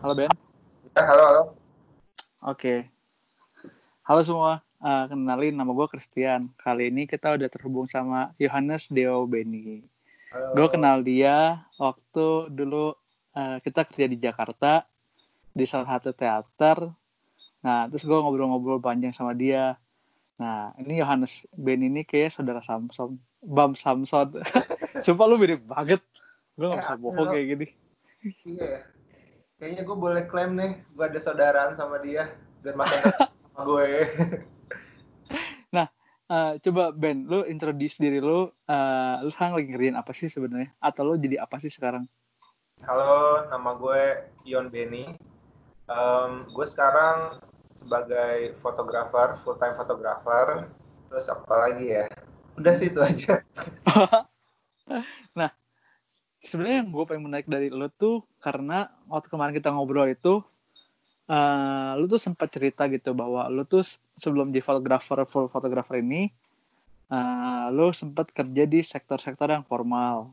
Halo Ben. Ya, halo, halo. Oke. Halo semua. Uh, kenalin nama gue Christian. Kali ini kita udah terhubung sama Yohanes Deo Beni. Gue kenal dia waktu dulu uh, kita kerja di Jakarta di salah satu teater. Nah, terus gue ngobrol-ngobrol panjang sama dia. Nah, ini Yohanes Ben ini kayak saudara Samson, Bam Samson. Sumpah lu mirip banget. Gue gak bisa bohong kayak gini. Iya ya. Kayaknya gue boleh klaim nih, gue ada saudaraan sama dia. Dan makan sama gue. nah, uh, coba Ben, lu introduce diri lu. Uh, lu sekarang lagi ngerjain apa sih sebenarnya? Atau lu jadi apa sih sekarang? Halo, nama gue Ion Beni. Um, gue sekarang sebagai fotografer, full time fotografer. Terus apa lagi ya? Udah sih itu aja. nah, sebenarnya yang gue pengen menarik dari lo tuh karena waktu kemarin kita ngobrol itu uh, lu tuh sempat cerita gitu bahwa lu tuh sebelum jadi fotografer full fotografer ini uh, lu sempat kerja di sektor-sektor yang formal.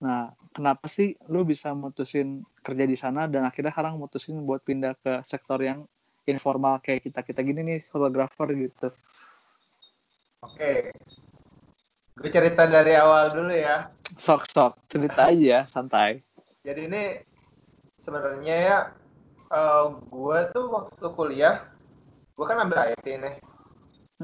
Nah, kenapa sih lu bisa mutusin kerja di sana dan akhirnya sekarang mutusin buat pindah ke sektor yang informal kayak kita kita gini nih fotografer gitu? Oke, gue cerita dari awal dulu ya sok sok cerita aja santai jadi ini sebenarnya ya uh, gue tuh waktu kuliah gue kan ambil IT nih.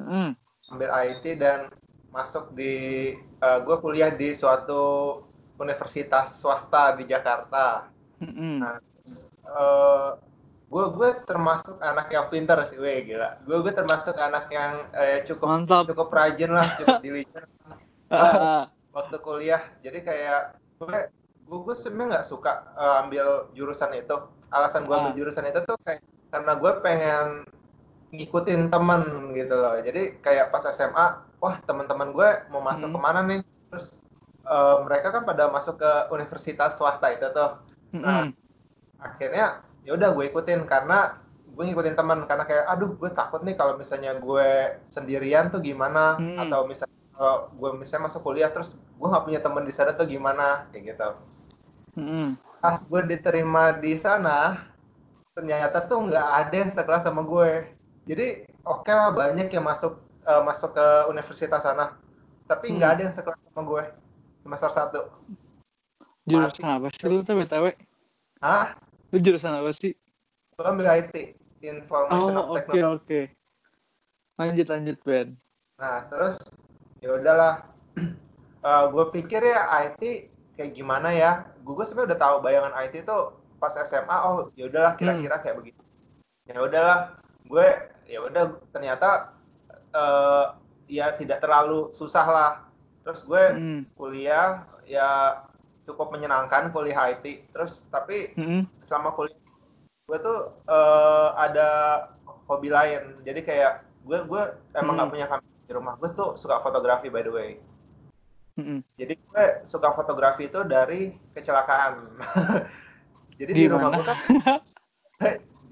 Mm ambil IT dan masuk di uh, gue kuliah di suatu universitas swasta di Jakarta. Mm nah uh, gue gue termasuk anak yang pintar sih gue gila. Gue gue termasuk anak yang uh, cukup Mantap. cukup rajin lah cukup diligent waktu kuliah jadi kayak gue gue, gue sebenarnya nggak suka uh, ambil jurusan itu alasan gue ambil ah. jurusan itu tuh kayak karena gue pengen ngikutin temen gitu loh jadi kayak pas SMA wah teman-teman gue mau masuk hmm. ke mana nih terus uh, mereka kan pada masuk ke universitas swasta itu tuh nah hmm. akhirnya ya udah gue ikutin karena gue ngikutin teman karena kayak aduh gue takut nih kalau misalnya gue sendirian tuh gimana hmm. atau misalnya kalau gue misalnya masuk kuliah terus gue nggak punya teman di sana tuh gimana kayak gitu mm-hmm. pas gue diterima di sana ternyata tuh nggak ada yang sekelas sama gue. Jadi oke okay lah banyak yang masuk uh, masuk ke universitas sana. Tapi nggak mm. ada yang sekelas sama gue semester satu. Jurusan apa sih lu tuh btw Hah? lu jurusan apa sih? Gue ambil IT Information oh, of Technology oke okay, oke. Okay. lanjut lanjut Ben. Nah terus ya udahlah. Uh, eh, gue pikir ya IT kayak gimana ya gue sebenarnya udah tahu bayangan IT itu pas SMA oh ya udahlah hmm. kira-kira kayak begitu ya udahlah gue ya udah ternyata uh, ya tidak terlalu susah lah terus gue hmm. kuliah ya cukup menyenangkan kuliah IT terus tapi hmm. selama kuliah gue tuh uh, ada hobi lain jadi kayak gue gue emang nggak hmm. punya kamera di rumah gue tuh suka fotografi by the way mm-hmm. jadi gue suka fotografi itu dari kecelakaan jadi di, di rumah gue kan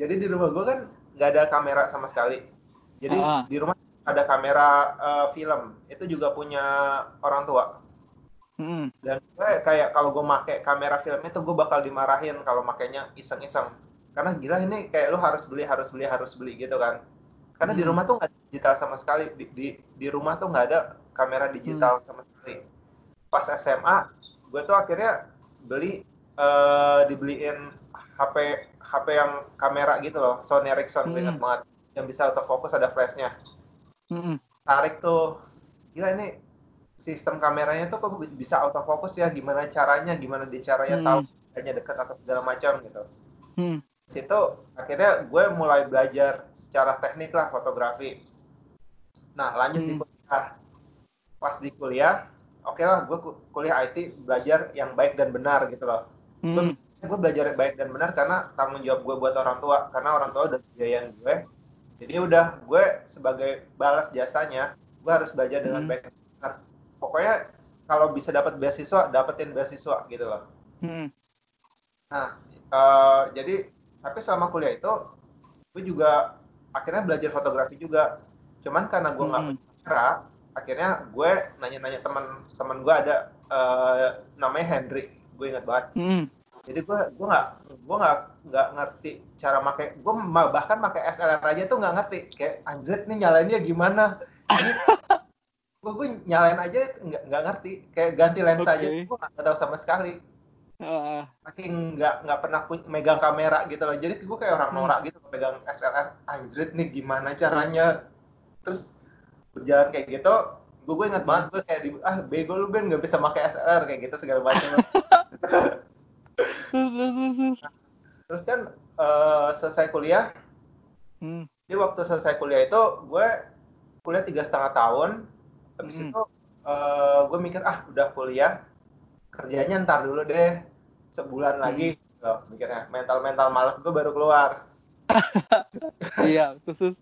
jadi di rumah gue kan nggak ada kamera sama sekali jadi uh-huh. di rumah ada kamera uh, film itu juga punya orang tua mm-hmm. dan gue kayak kalau gue make kamera film itu gue bakal dimarahin kalau makainya iseng-iseng karena gila ini kayak lu harus beli harus beli harus beli gitu kan karena hmm. di rumah tuh nggak digital sama sekali di, di di rumah tuh nggak ada kamera digital hmm. sama sekali pas SMA gue tuh akhirnya beli uh, dibeliin HP HP yang kamera gitu loh Sony Ericsson hmm. ingat banget yang bisa autofocus ada flashnya hmm. tarik tuh gila ini sistem kameranya tuh kok bisa autofocus ya gimana caranya gimana di caranya hmm. tahu hanya dekat atau segala macam gitu hmm. situ akhirnya gue mulai belajar secara teknik lah fotografi. Nah lanjut hmm. di kuliah. Pas di kuliah, oke okay lah gue kuliah IT belajar yang baik dan benar gitu loh. Hmm. Gue, belajar baik dan benar karena tanggung jawab gue buat orang tua. Karena orang tua udah biayain gue. Jadi udah gue sebagai balas jasanya, gue harus belajar dengan hmm. baik dan benar. Pokoknya kalau bisa dapat beasiswa, dapetin beasiswa gitu loh. Hmm. Nah, uh, jadi tapi selama kuliah itu gue juga akhirnya belajar fotografi juga cuman karena gue nggak hmm. kamera akhirnya gue nanya-nanya teman teman gue ada uh, namanya Henry gue ingat banget hmm. jadi gue gue nggak gue nggak nggak ngerti cara pakai gue bahkan pakai SLR aja tuh nggak ngerti kayak anjir nih nyalainnya gimana gue gue nyalain aja nggak nggak ngerti kayak ganti lensa okay. aja gue nggak tahu sama sekali uh. saking nggak nggak pernah megang kamera gitu loh jadi gue kayak orang hmm. norak gitu megang SLR anjir nih gimana caranya terus berjalan kayak gitu gue gue ingat banget gue kayak di ah bego lu Ben nggak bisa pakai SLR kayak gitu segala macam terus kan uh, selesai kuliah hmm. jadi waktu selesai kuliah itu gue kuliah tiga setengah tahun habis hmm. itu uh, gue mikir ah udah kuliah kerjanya ntar dulu deh sebulan hmm. lagi oh, mikirnya mental mental malas gue baru keluar iya terus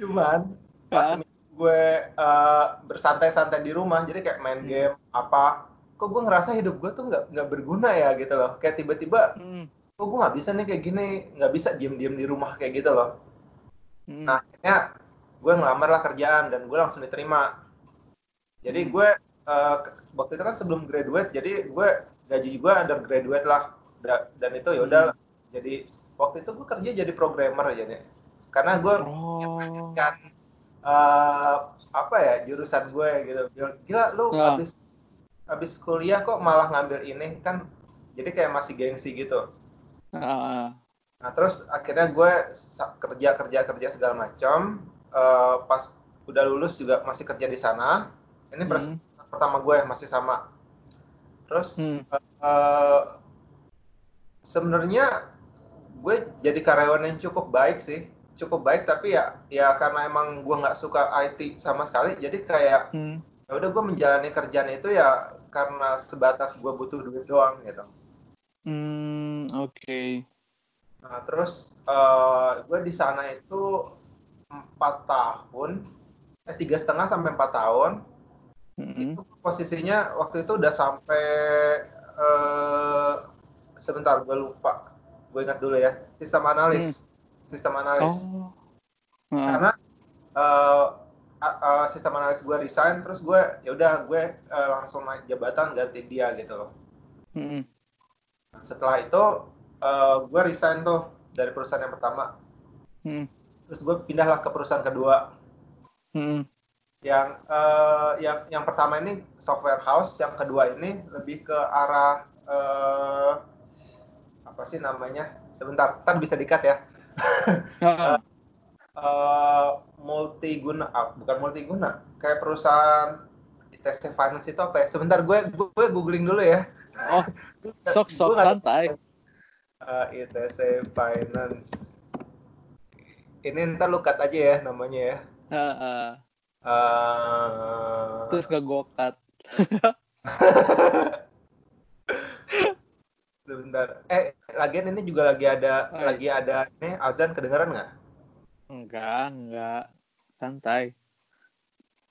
cuman pas ya. Gue uh, bersantai-santai di rumah jadi kayak main hmm. game apa kok gue ngerasa hidup gue tuh nggak nggak berguna ya gitu loh kayak tiba-tiba hmm. kok gue nggak bisa nih kayak gini nggak bisa diem-diem di rumah kayak gitu loh hmm. nah akhirnya gue ngelamar lah kerjaan dan gue langsung diterima jadi hmm. gue uh, waktu itu kan sebelum graduate jadi gue gaji gue undergraduate lah dan itu ya udah hmm. jadi waktu itu gue kerja jadi programmer jadi karena gue oh. kan uh, apa ya jurusan gue gitu gila lu ya. habis habis kuliah kok malah ngambil ini kan jadi kayak masih gengsi gitu uh. nah terus akhirnya gue kerja kerja kerja segala macam uh, pas udah lulus juga masih kerja di sana ini hmm. pertama gue masih sama terus hmm. uh, sebenarnya gue jadi karyawan yang cukup baik sih cukup baik tapi ya ya karena emang gue nggak suka IT sama sekali jadi kayak hmm. ya udah gue menjalani kerjaan itu ya karena sebatas gue butuh duit doang gitu. Hmm, oke. Okay. Nah, terus uh, gue di sana itu empat tahun, eh tiga setengah sampai empat tahun. Mm-hmm. Itu posisinya waktu itu udah sampai uh, sebentar gue lupa, gue ingat dulu ya, sistem analis, mm. Sistem analis. Oh. Karena uh, uh, sistem analis gue resign terus gue ya udah gue uh, langsung naik jabatan ganti dia gitu loh mm-hmm. setelah itu uh, gue resign tuh dari perusahaan yang pertama mm-hmm. terus gue pindahlah ke perusahaan kedua mm-hmm. yang uh, yang yang pertama ini software house yang kedua ini lebih ke arah uh, apa sih namanya sebentar kan bisa dikat ya uh, uh, multiguna ah, bukan multiguna. Kayak perusahaan ITC Finance itu apa ya? Sebentar gue gue googling dulu ya. Oh sok sok santai. uh, eh, ITC Finance. Ini ntar lu cut aja ya namanya ya. Uh, uh. Uh... terus gak gue cut sebentar eh lagian ini juga lagi ada oh, lagi ada ini azan kedengeran nggak Enggak, enggak. Santai.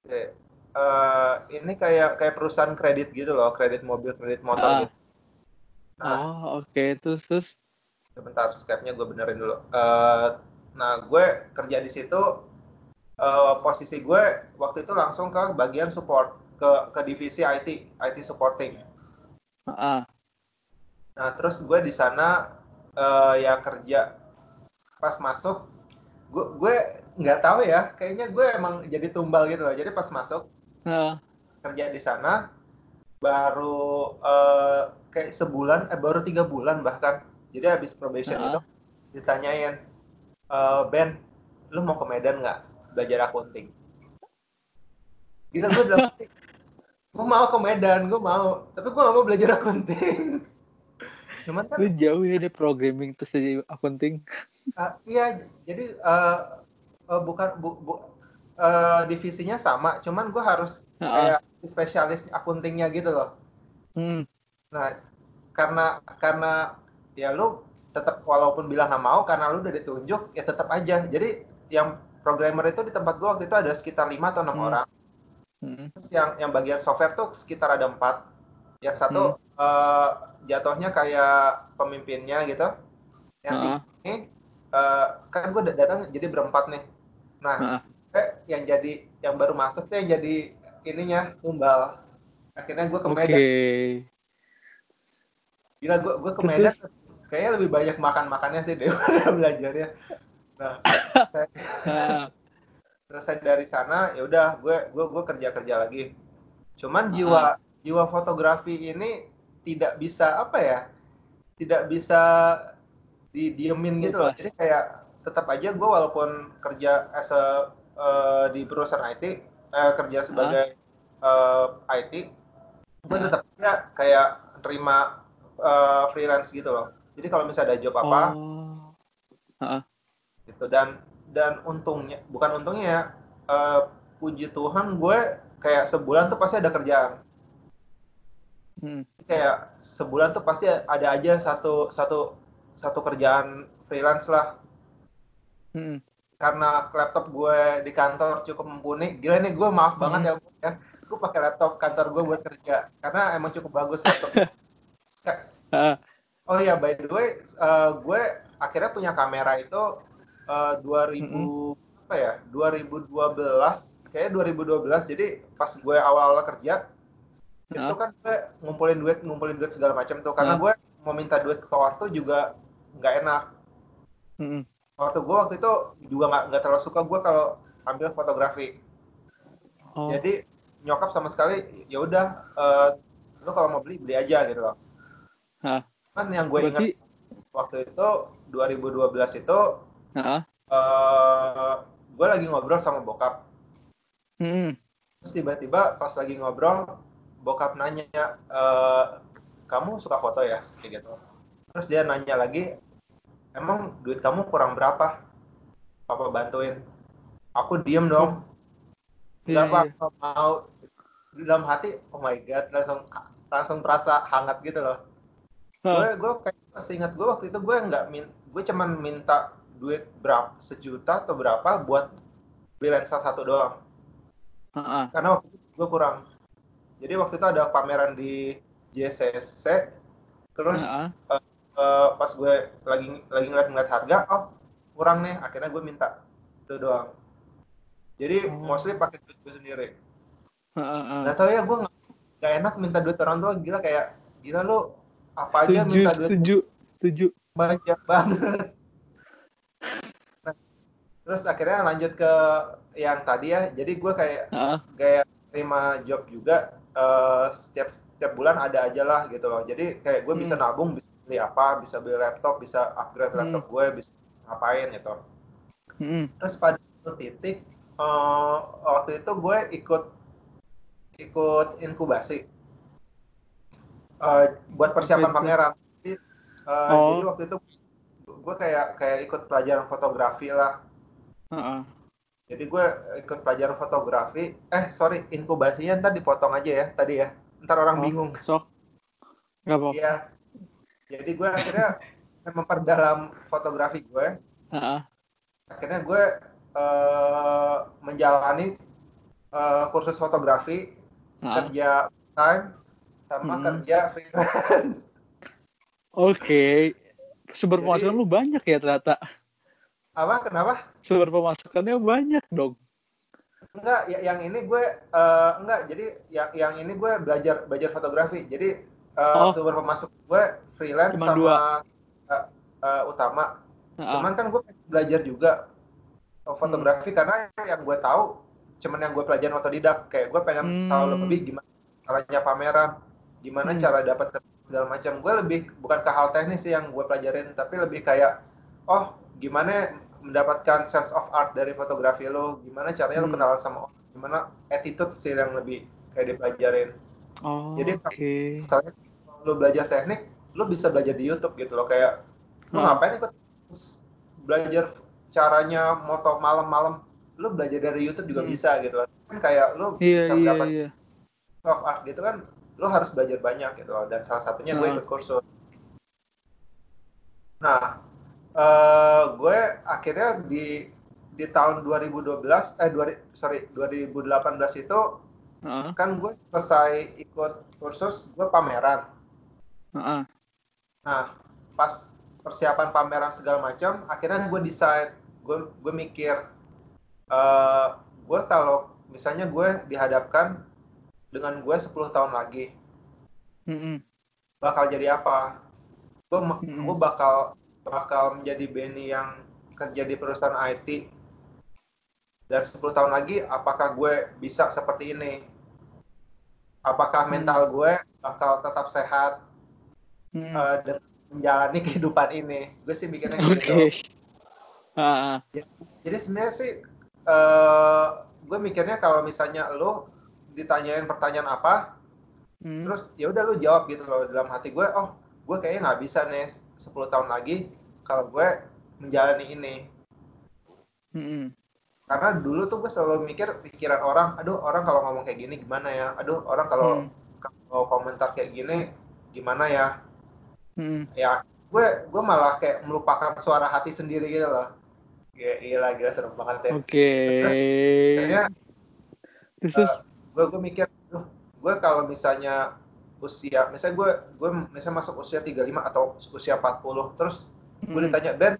Oke. Uh, ini kayak kayak perusahaan kredit gitu loh, kredit mobil, kredit motor uh. gitu. Nah, oh, oke. Okay. Terus, terus? Sebentar, Skype-nya gue benerin dulu. Uh, nah, gue kerja di situ, uh, posisi gue waktu itu langsung ke bagian support, ke, ke divisi IT, IT supporting. Uh. Nah, terus gue di sana uh, ya kerja. Pas masuk gue gue nggak tahu ya kayaknya gue emang jadi tumbal gitu loh. Jadi pas masuk uh. kerja di sana baru uh, kayak sebulan eh baru tiga bulan bahkan. Jadi habis probation uh. itu ditanyain uh, Ben lu mau ke Medan nggak belajar accounting gitu gue bilang gue mau ke Medan gue mau. Tapi gue gak mau belajar accounting Cuman kan lu jauh ya deh programming terus jadi accounting. Uh, iya, jadi uh, uh, bukan bu, bu, uh, divisinya sama, cuman gue harus uh -uh. kayak spesialis accountingnya gitu loh. Hmm. Nah, karena karena ya lu tetap walaupun bilang nggak mau karena lu udah ditunjuk ya tetap aja. Jadi yang programmer itu di tempat gue waktu itu ada sekitar lima atau enam hmm. orang. Hmm. Terus yang yang bagian software tuh sekitar ada empat. Yang satu hmm. uh, jatuhnya kayak pemimpinnya gitu yang uh -huh. ini uh, kan gue datang jadi berempat nih nah uh -huh. eh, yang jadi yang baru masuk tuh yang jadi ininya tumbal akhirnya gue ke Medan okay. gila gue gue ke Medan kayaknya lebih banyak makan makannya sih daripada belajarnya nah selesai dari sana ya udah gue gue gue kerja kerja lagi cuman jiwa uh. jiwa fotografi ini tidak bisa apa ya tidak bisa didiemin gitu loh jadi kayak tetap aja gue walaupun kerja as a uh, di perusahaan IT uh, kerja sebagai uh. uh, IT gue tetap aja kayak terima uh, freelance gitu loh jadi kalau misalnya ada job apa oh. uh. gitu dan dan untungnya bukan untungnya uh, puji Tuhan gue kayak sebulan tuh pasti ada kerjaan hmm. kayak sebulan tuh pasti ada aja satu satu satu kerjaan freelance lah hmm. karena laptop gue di kantor cukup mumpuni gila nih gue maaf hmm. banget ya ya gue pakai laptop kantor gue buat kerja karena emang cukup bagus laptop oh iya by the way uh, gue akhirnya punya kamera itu uh, 2000 mm-hmm. apa ya 2012 kayak 2012 jadi pas gue awal-awal kerja. Itu kan gue ngumpulin duit ngumpulin duit segala macam tuh. Karena gue mau minta duit ke ortu juga nggak enak. Mm-hmm. waktu gue waktu itu juga nggak nggak terlalu suka gue kalau ambil fotografi. Oh. jadi nyokap sama sekali ya udah uh, lu kalau mau beli beli aja gitu loh. Kan yang gue Berarti... ingat waktu itu 2012 itu uh uh, gue lagi ngobrol sama bokap. Hmm. terus tiba-tiba pas lagi ngobrol bokap nanya e, kamu suka foto ya? Kayak gitu. Terus dia nanya lagi emang duit kamu kurang berapa? Papa bantuin. Aku diem dong. Nggak apa yeah, yeah. mau. Di dalam hati oh my god langsung langsung terasa hangat gitu loh. Gue gue kayak masih ingat gue waktu itu gue nggak min gue cuman minta duit berapa sejuta atau berapa buat beli lensa satu doang. Uh-uh. karena waktu itu gue kurang jadi waktu itu ada pameran di JCC terus uh-uh. uh, uh, pas gue lagi lagi ngeliat-ngeliat harga oh kurang nih akhirnya gue minta itu doang jadi uh-huh. mostly pakai duit gue sendiri uh-uh. Gak tau ya gue nggak enak minta duit orang tua gila kayak gila lu apa setuju, aja minta duit setuju setuju banyak banget terus akhirnya lanjut ke yang tadi ya jadi gue kayak uh. kayak terima job juga uh, setiap setiap bulan ada aja lah gitu loh jadi kayak gue hmm. bisa nabung bisa beli apa bisa beli laptop bisa upgrade hmm. laptop gue bisa ngapain gitu hmm. terus pada satu titik uh, waktu itu gue ikut ikut inkubasi uh, buat persiapan pameran jadi, uh, oh. jadi waktu itu gue kayak kayak ikut pelajaran fotografi lah Uh-uh. Jadi gue ikut pelajaran fotografi. Eh sorry, inkubasinya ntar dipotong aja ya tadi ya. Ntar orang oh, bingung. Sok. Gak apa. Iya. Jadi gue akhirnya memperdalam fotografi gue. Uh-uh. Akhirnya gue uh, menjalani uh, kursus fotografi, uh-uh. kerja time sama hmm. kerja freelance. Oke. Okay. Sumber penghasilan lu banyak ya ternyata. Apa? Kenapa? Sumber pemasukannya banyak dong. Enggak, ya, yang ini gue uh, enggak. Jadi yang yang ini gue belajar belajar fotografi. Jadi uh, oh. sumber pemasuk gue freelance Cuma sama dua. Uh, uh, utama. Uh-huh. Cuman kan gue belajar juga fotografi hmm. karena yang gue tahu cuman yang gue pelajarin otodidak. Kayak gue pengen hmm. tahu lebih gimana caranya pameran, gimana hmm. cara dapat segala macam. Gue lebih bukan ke hal teknis sih yang gue pelajarin, tapi lebih kayak oh gimana mendapatkan sense of art dari fotografi lo gimana caranya hmm. lo kenalan sama orang gimana attitude sih yang lebih kayak dipelajarin oh, jadi okay. misalnya lo belajar teknik lo bisa belajar di YouTube gitu loh kayak lo hmm. ngapain ikut belajar caranya moto malam-malam lo belajar dari YouTube juga hmm. bisa gitu loh kan kayak lo yeah, bisa yeah, mendapat yeah. of art gitu kan lo harus belajar banyak gitu loh dan salah satunya gue hmm. ikut kursus nah uh, gue akhirnya di di tahun 2012 eh dua, sorry 2018 itu uh-huh. kan gue selesai ikut kursus gue pameran. Uh-huh. Nah pas persiapan pameran segala macam akhirnya gue decide gue gue mikir uh, gue kalau misalnya gue dihadapkan dengan gue 10 tahun lagi uh-huh. bakal jadi apa gue hmm. gue bakal bakal menjadi Benny yang kerja di perusahaan IT dan 10 tahun lagi apakah gue bisa seperti ini apakah hmm. mental gue bakal tetap sehat hmm. uh, dan menjalani kehidupan ini gue sih mikirnya okay. gitu uh. ya, jadi sebenarnya sih uh, gue mikirnya kalau misalnya lo ditanyain pertanyaan apa hmm. terus ya udah lo jawab gitu loh dalam hati gue oh gue kayaknya nggak bisa nih 10 tahun lagi kalau gue menjalani ini hmm. karena dulu tuh gue selalu mikir pikiran orang aduh orang kalau ngomong kayak gini gimana ya aduh orang kalau hmm. kalau komentar kayak gini gimana ya hmm. ya gue gue malah kayak melupakan suara hati sendiri gitu loh Iya, gila, gila serem banget ya. Oke. Okay. Terus, akhirnya, terus, uh, gue gue mikir Duh, gue kalau misalnya usia misalnya gue gue misalnya masuk usia 35 atau usia 40 terus gue hmm. ditanya Ben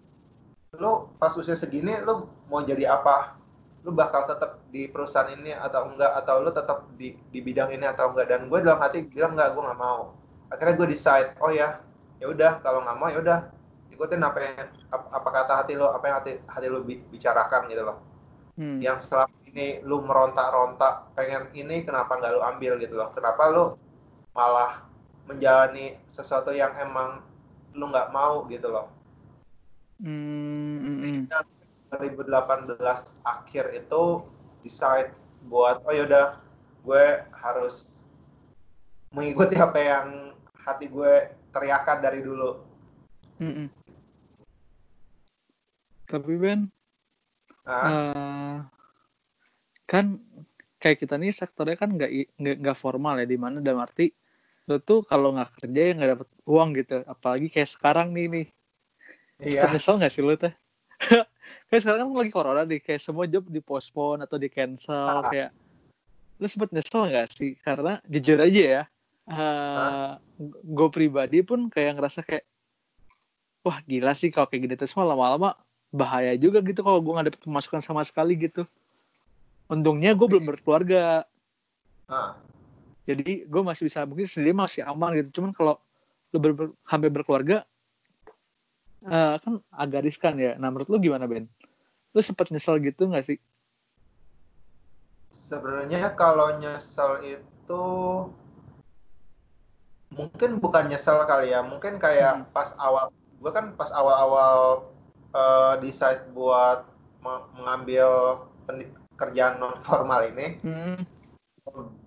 lo pas usia segini lo mau jadi apa? Lo bakal tetap di perusahaan ini atau enggak? Atau lo tetap di di bidang ini atau enggak? Dan gue dalam hati bilang enggak gue nggak mau. Akhirnya gue decide oh ya ya udah kalau nggak mau ya udah ikutin apa yang apa kata hati lo apa yang hati hati lo bicarakan gitu loh. Hmm. yang selama ini lu merontak-rontak pengen ini kenapa nggak lu ambil? gitu loh. Kenapa lu malah menjalani sesuatu yang emang lu nggak mau? gitu loh hmm, 2018 akhir itu decide buat oh yaudah gue harus mengikuti apa yang hati gue teriakan dari dulu. Mm -mm. Tapi Ben, uh, kan kayak kita nih sektornya kan nggak nggak formal ya di mana dalam arti lo tuh kalau nggak kerja ya nggak dapet uang gitu apalagi kayak sekarang nih nih iya. nyesel nggak sih lo teh kayak sekarang kan lagi corona nih kayak semua job dipospon atau di cancel ah. kayak lo sempet nyesel nggak sih karena jujur aja ya uh, gue pribadi pun kayak ngerasa kayak wah gila sih kalau kayak gini terus lama-lama bahaya juga gitu kalau gue nggak dapet pemasukan sama sekali gitu untungnya gue belum berkeluarga ah. jadi gue masih bisa mungkin sendiri masih aman gitu cuman kalau lu ber, ber, hampir berkeluarga uh, kan agak riskan ya. Nah menurut lu gimana Ben? Lu sempat nyesel gitu nggak sih? Sebenarnya kalau nyesel itu mungkin bukan nyesel kali ya. Mungkin kayak hmm. pas awal gue kan pas awal-awal uh, decide buat mengambil kerjaan non formal ini hmm.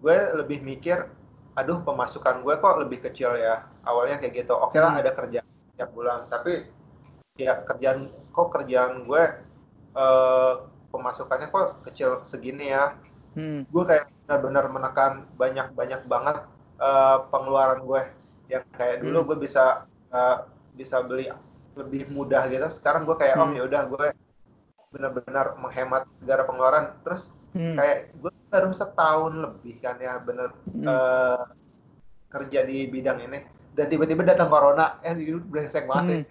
gue lebih mikir aduh pemasukan gue kok lebih kecil ya? Awalnya kayak gitu. Oke lah hmm. ada kerjaan tiap bulan. Tapi ya kerjaan kok kerjaan gue uh, pemasukannya kok kecil segini ya hmm. gue kayak benar-benar menekan banyak-banyak banget uh, pengeluaran gue yang kayak dulu hmm. gue bisa uh, bisa beli lebih mudah gitu sekarang gue kayak oh, hmm. oh ya udah gue benar-benar menghemat segala pengeluaran terus hmm. kayak gue baru setahun lebih kan ya bener hmm. uh, kerja di bidang ini dan tiba-tiba datang corona eh brengsek banget sih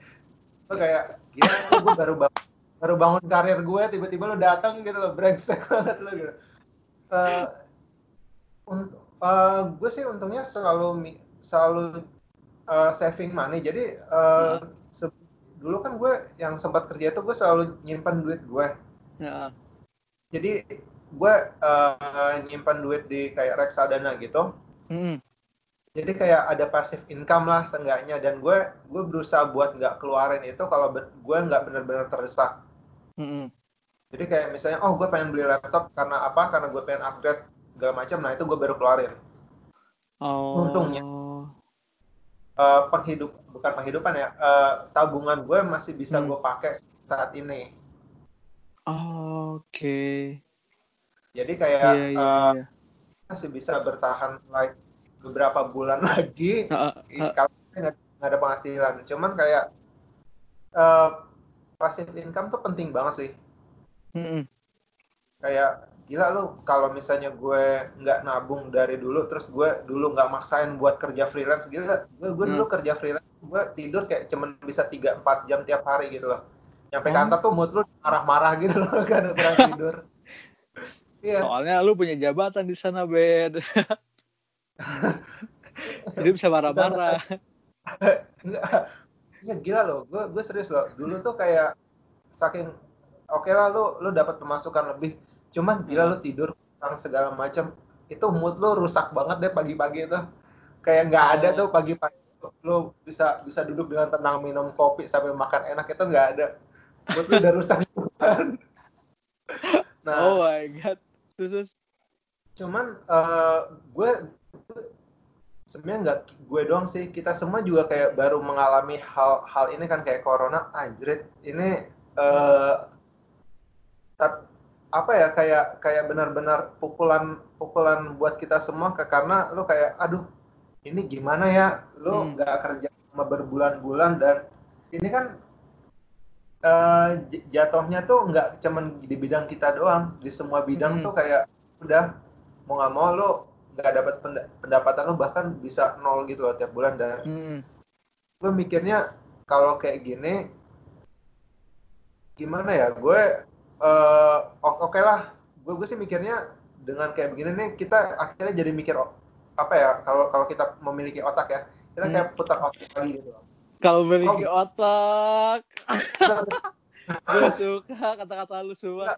hmm. kayak gila gue baru bangun baru bangun karir gue tiba-tiba lo datang gitu loh brengsek banget lo gitu uh, untuk uh, gue sih untungnya selalu selalu uh, saving money jadi uh, hmm dulu kan gue yang sempat kerja itu gue selalu nyimpan duit gue ya. jadi gue uh, nyimpan duit di kayak reksadana gitu hmm. Jadi kayak ada passive income lah seenggaknya dan gue gue berusaha buat nggak keluarin itu kalau gue nggak benar-benar terdesak hmm. jadi kayak misalnya oh gue pengen beli laptop karena apa karena gue pengen upgrade segala macam nah itu gue baru keluarin oh. untungnya uh, penghidup bukan penghidupan ya uh, tabungan gue masih bisa hmm. gue pakai saat ini. Oh, Oke. Okay. Jadi kayak yeah, yeah, uh, yeah. masih bisa bertahan like beberapa bulan lagi kalau nggak ada penghasilan. Cuman kayak uh, passive income tuh penting banget sih. Mm -hmm. Kayak gila lu kalau misalnya gue nggak nabung dari dulu terus gue dulu nggak maksain buat kerja freelance gila gue gue dulu hmm. kerja freelance gue tidur kayak cuman bisa tiga empat jam tiap hari gitu loh nyampe hmm. kantor tuh mood lu marah-marah gitu loh kan kurang tidur yeah. soalnya lu punya jabatan di sana bed jadi bisa marah-marah. Ya gila loh. Gue gue serius loh. Dulu tuh kayak saking oke okay lah lu lu dapat pemasukan lebih. Cuman gila lu tidur kurang segala macam itu mood lu rusak banget deh pagi-pagi itu kayak nggak ada tuh pagi-pagi. Lu bisa bisa duduk dengan tenang minum kopi sampai makan enak itu nggak ada. Mood lu udah rusak. Nah. Oh my god. Terus cuman uh, gue sebenarnya nggak gue doang sih kita semua juga kayak baru mengalami hal hal ini kan kayak corona anjrit ini uh, apa ya kayak kayak benar-benar pukulan pukulan buat kita semua ke karena lu kayak aduh ini gimana ya lu hmm. nggak hmm. kerja sama berbulan-bulan dan ini kan uh, jatuhnya tuh nggak cuman di bidang kita doang di semua bidang hmm. tuh kayak udah mau nggak mau lo nggak dapat pendapatan lo bahkan bisa nol gitu loh tiap bulan. Dan hmm. gue mikirnya kalau kayak gini gimana ya? Gue uh, oke okay lah. Gue gue sih mikirnya dengan kayak begini nih kita akhirnya jadi mikir apa ya? Kalau kalau kita memiliki otak ya kita kayak hmm. putar otak lagi gitu loh. Kalau memiliki oh. otak. Gue suka kata-kata lu semua.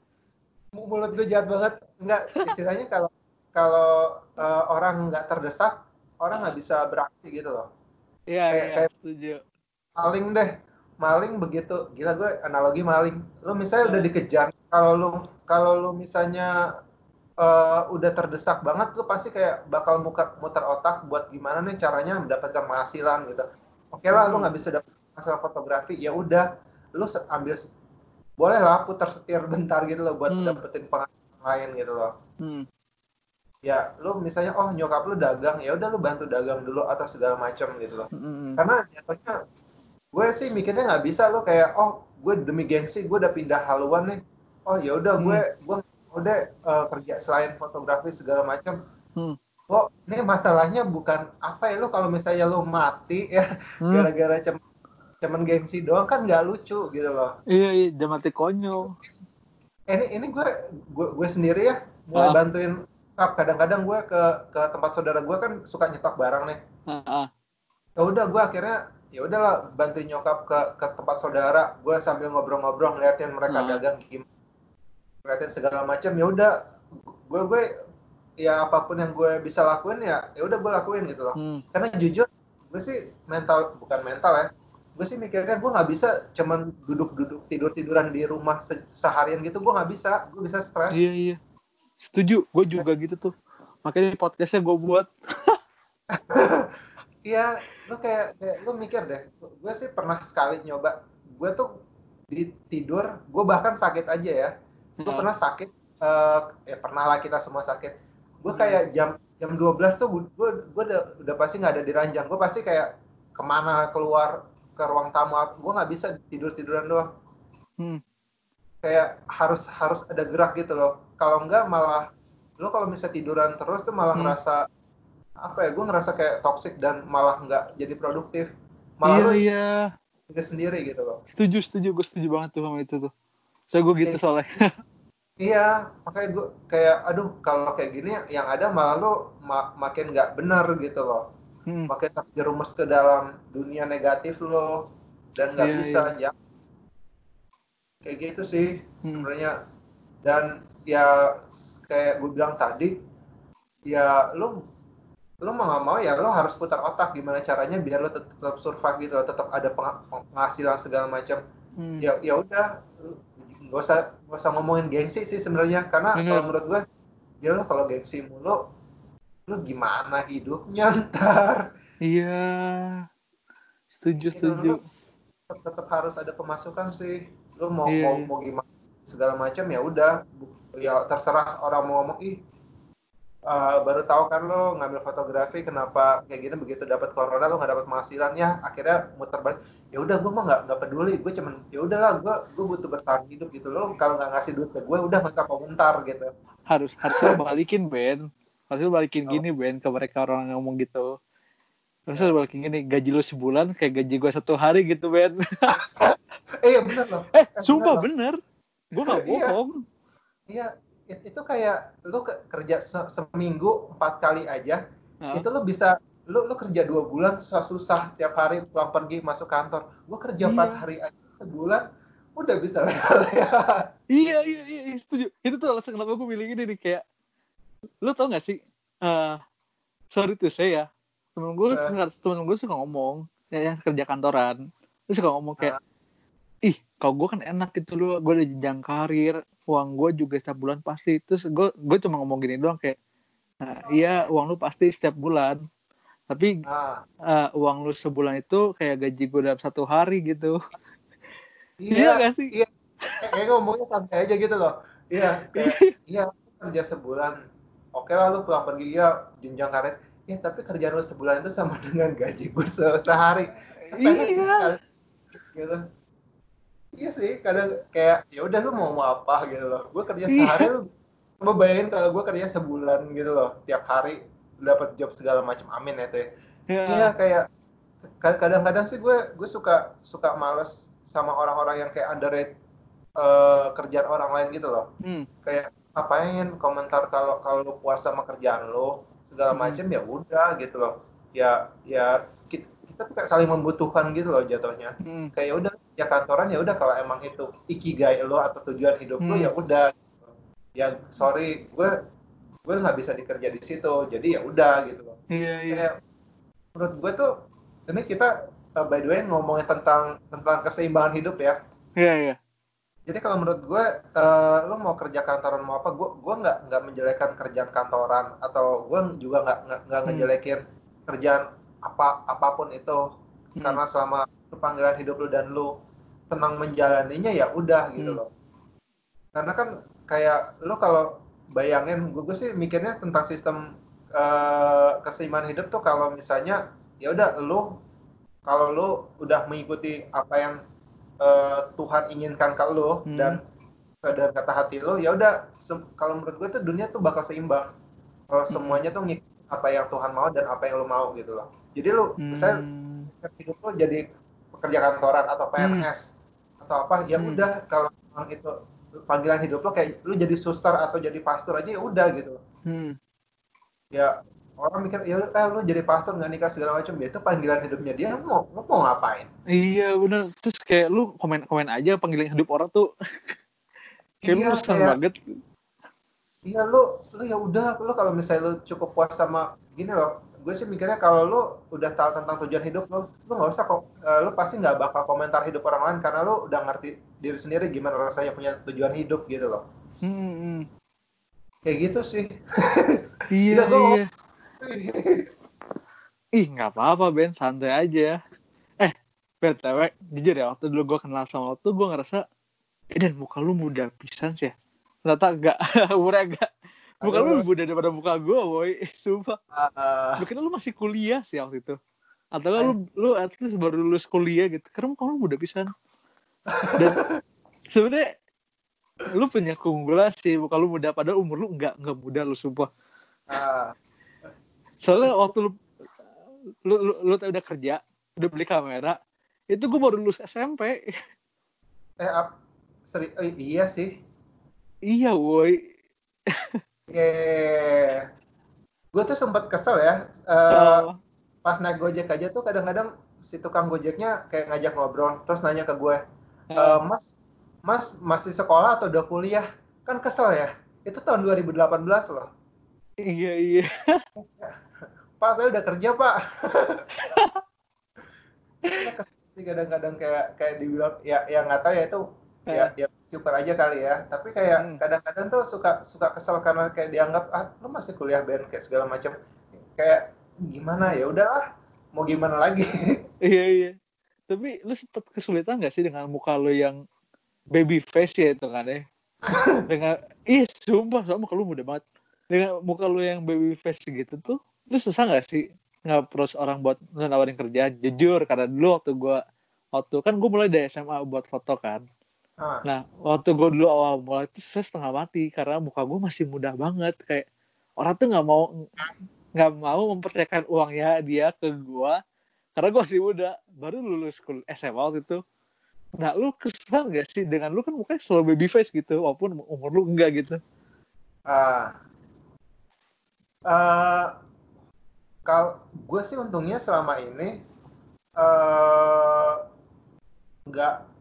Mulut gue jahat banget. Enggak istilahnya kalau kalau uh, orang nggak terdesak orang nggak bisa beraksi gitu loh. Iya kayak, iya, kayak setuju. maling deh. Maling begitu. Gila gue analogi maling. Lu misalnya udah dikejar kalau lu kalau lu misalnya uh, udah terdesak banget lu pasti kayak bakal muter, muter otak buat gimana nih caranya mendapatkan penghasilan gitu. Oke okay lah hmm. lu nggak bisa dapat hasil fotografi ya udah. Lu ambil boleh lah putar setir bentar gitu loh buat hmm. dapetin penghasilan lain gitu loh. Hmm ya lu misalnya oh nyokap lu dagang ya udah lu bantu dagang dulu atau segala macam gitu loh mm-hmm. karena jatuhnya gue sih mikirnya nggak bisa lo kayak oh gue demi gengsi gue udah pindah haluan nih oh ya udah gue mm. gue udah uh, kerja selain fotografi segala macam mm. oh ini masalahnya bukan apa ya lo kalau misalnya lo mati ya mm. gara-gara cem cuman gengsi doang kan nggak lucu gitu loh iya iya dia mati konyol ini ini gue gue, gue sendiri ya mulai ah. bantuin kadang-kadang gue ke ke tempat saudara gue kan suka nyetok barang nih. Uh-uh. ya udah gue akhirnya ya udahlah bantuin nyokap ke ke tempat saudara. Gue sambil ngobrol-ngobrol ngeliatin mereka uh. dagang gimana ngeliatin segala macam ya udah gue gue ya apa pun yang gue bisa lakuin ya ya udah gue lakuin gitu loh. Hmm. karena jujur gue sih mental bukan mental ya. Gue sih mikirnya gue nggak bisa cuman duduk-duduk tidur-tiduran di rumah se seharian gitu gue nggak bisa. Gue bisa stres. Iya iya Setuju, gue juga gitu tuh. Makanya podcastnya gue buat. Iya, lu kayak, kayak lu mikir deh. Gue sih pernah sekali nyoba. Gue tuh di tidur, gue bahkan sakit aja ya. Gue hmm. pernah sakit, uh, ya pernah lah kita semua sakit. Gue kayak jam jam 12 tuh gue gue udah, udah pasti nggak ada di ranjang. Gue pasti kayak ke mana keluar ke ruang tamu. Gue nggak bisa tidur tiduran doang. Hmm. Kayak harus harus ada gerak gitu loh kalau enggak malah lo kalau misalnya tiduran terus tuh malah hmm. ngerasa apa ya gue ngerasa kayak toxic dan malah nggak jadi produktif malah iya, lo iya. sendiri gitu loh setuju setuju gue setuju banget tuh sama itu tuh saya gue gitu soalnya iya makanya gue kayak aduh kalau kayak gini yang ada malah lo ma makin nggak benar gitu loh hmm. makin terjerumus ke dalam dunia negatif lo dan nggak yeah, bisa yeah. ya kayak gitu sih hmm. sebenarnya dan ya kayak gue bilang tadi ya lo lo mau nggak mau ya lo harus putar otak gimana caranya biar lo tetap, tetap survive gitu tetap ada penghasilan segala macam hmm. ya ya udah gak usah gak usah ngomongin gengsi sih sebenarnya karena hmm. kalau menurut gue ya lo kalau gengsi mulu lo gimana hidupnya ntar iya setuju gitu, setuju tetap, tetap harus ada pemasukan sih lo mau yeah. mau iya. mau gimana segala macam ya udah ya terserah orang mau ngomong ih uh, baru tahu kan lo ngambil fotografi kenapa kayak gini begitu dapat corona lo nggak dapat penghasilan ya akhirnya muter balik ya udah gue mah nggak nggak peduli gue cuman ya udahlah gue gue butuh bertahan hidup gitu lo kalau nggak ngasih duit ke gue udah masa komentar gitu harus harusnya balikin Ben harusnya balikin oh. gini Ben ke mereka orang yang ngomong gitu harusnya ya. balikin gini gaji lo sebulan kayak gaji gue satu hari gitu Ben eh bener loh eh, eh sumpah bener, bener. gue iya. bohong Iya, itu kayak lu kerja se seminggu empat kali aja, uh. itu lu bisa lu lu kerja dua bulan susah-susah tiap hari pulang pergi masuk kantor gue kerja empat iya. hari aja sebulan udah bisa leha iya, iya iya iya setuju itu tuh alasan kenapa gue milih ini nih kayak lu tau gak sih uh, sorry tuh saya temen gue uh. temen gue suka ngomong ya, yang kerja kantoran terus suka ngomong kayak uh. Ih kalau gue kan enak gitu lu gue udah jenjang karir uang gue juga setiap bulan pasti. Terus gue gue cuma ngomong gini doang kayak nah, iya uang lu pasti setiap bulan. Tapi uh. Uh, uang lu sebulan itu kayak gaji gue dalam satu hari gitu. Iya, iya gak sih? iya. Kayak ngomongnya santai aja gitu loh. Iya kayak iya kerja sebulan. Oke lah lu pulang pergi. Ya jenjang karir. Ya tapi kerjaan lu sebulan itu sama dengan gaji gue se sehari. Iya. gitu iya sih kadang kayak ya udah lu mau mau apa gitu loh gue kerja iya. sehari lu mau bayangin kalau gue kerja sebulan gitu loh tiap hari dapat job segala macam amin ya teh iya yeah. kayak kadang-kadang sih gue gue suka suka males sama orang-orang yang kayak underrate uh, kerjaan orang lain gitu loh hmm. kayak ngapain komentar kalau kalau lu puas sama kerjaan lo segala hmm. macam ya udah gitu loh ya ya tuh kayak saling membutuhkan gitu loh jatuhnya hmm. kayak ya udah ya kantoran ya udah kalau emang itu ikigai lo atau tujuan hidup hmm. lo ya udah ya sorry gue gue nggak bisa dikerja di situ jadi ya udah gitu loh iya iya kayak, menurut gue tuh ini kita uh, by the way ngomongin tentang tentang keseimbangan hidup ya iya iya jadi kalau menurut gue uh, lo mau kerja kantoran mau apa gue gue nggak nggak menjelekan kerjaan kantoran atau gue juga nggak nggak hmm. ngejelekin kerjaan apa apa pun itu hmm. karena selama panggilan hidup lo dan lo tenang menjalaninya ya udah gitu hmm. loh karena kan kayak lo kalau bayangin gue, gue sih mikirnya tentang sistem uh, keseimbangan hidup tuh kalau misalnya ya udah lu kalau lu udah mengikuti apa yang uh, Tuhan inginkan ke lu hmm. dan dan kata hati lu ya udah kalau menurut gue tuh dunia tuh bakal seimbang kalau hmm. semuanya tuh ngikut apa yang Tuhan mau dan apa yang lu mau gitu loh jadi lu hmm. misalnya hidup lu jadi pekerja kantoran atau PNS hmm. atau apa ya hmm. udah kalau itu panggilan hidup lo kayak lu jadi suster atau jadi pastor aja ya udah gitu hmm. ya orang mikir ya eh, lu jadi pastor nggak nikah segala macam ya itu panggilan hidupnya dia mau lu mau ngapain iya bener terus kayak lu komen komen aja panggilan hidup orang tuh kayak iya, lu kayak, banget iya lu lu ya udah lu kalau misalnya lu cukup puas sama gini loh gue sih mikirnya kalau lu udah tahu tentang tujuan hidup lu lu nggak usah kok uh, lu pasti nggak bakal komentar hidup orang lain karena lu udah ngerti diri sendiri gimana rasanya punya tujuan hidup gitu loh. Hmm, hmm. kayak gitu sih. Iya iya. Ih nggak apa-apa Ben. Santai aja. Eh btw jujur ya waktu dulu gue kenal sama lo tuh gue ngerasa eh dan muka lu muda pisan sih ya? Ternyata enggak umurnya enggak muka lu lebih muda daripada muka gue boy. Sumpah. Uh, lu kira lu masih kuliah sih waktu itu? Atau lu lu at least baru lulus kuliah gitu? Karena muka lu muda pisan. Dan sebenarnya lu punya keunggulan sih muka lu muda. Padahal umur lu enggak enggak muda lu sumpah. Uh. soalnya waktu lu lu, lu, lu udah kerja udah beli kamera itu gue baru lulus SMP eh ap, seri, oh, iya sih. Iya woi yeah. gue tuh sempat kesel ya uh, oh. pas naik gojek aja tuh kadang-kadang si tukang gojeknya kayak ngajak ngobrol terus nanya ke gue uh, mas mas masih sekolah atau udah kuliah? Kan kesel ya itu tahun 2018 loh. Iya iya. Pak saya udah kerja pak. Kadang-kadang kayak kayak dibilang ya yang nggak tahu ya itu ya ya super aja kali ya. Tapi kayak hmm. kadang-kadang tuh suka suka kesel karena kayak dianggap ah lu masih kuliah band kayak segala macam. Kayak gimana ya udahlah mau gimana lagi? Iya iya. Tapi lu sempet kesulitan gak sih dengan muka lu yang baby face ya itu kan ya? Dengan ih sumpah sama muka lu muda banget. Dengan muka lu yang baby face gitu tuh lu susah gak sih nggak terus orang buat nawarin kerjaan? Jujur karena dulu waktu gua waktu kan gue mulai dari SMA buat foto kan ah. nah waktu gue dulu awal mulai itu saya setengah mati karena muka gue masih muda banget. Kayak orang tuh nggak mau nggak mau mempercayakan uangnya dia ke gue karena gue masih muda. Baru lulus school SMA waktu itu. Nah lu kesal gak sih? Dengan lu kan mukanya selalu baby face gitu walaupun umur lu enggak gitu. Ah. Uh, uh, Kalau gue sih untungnya selama ini eh nggak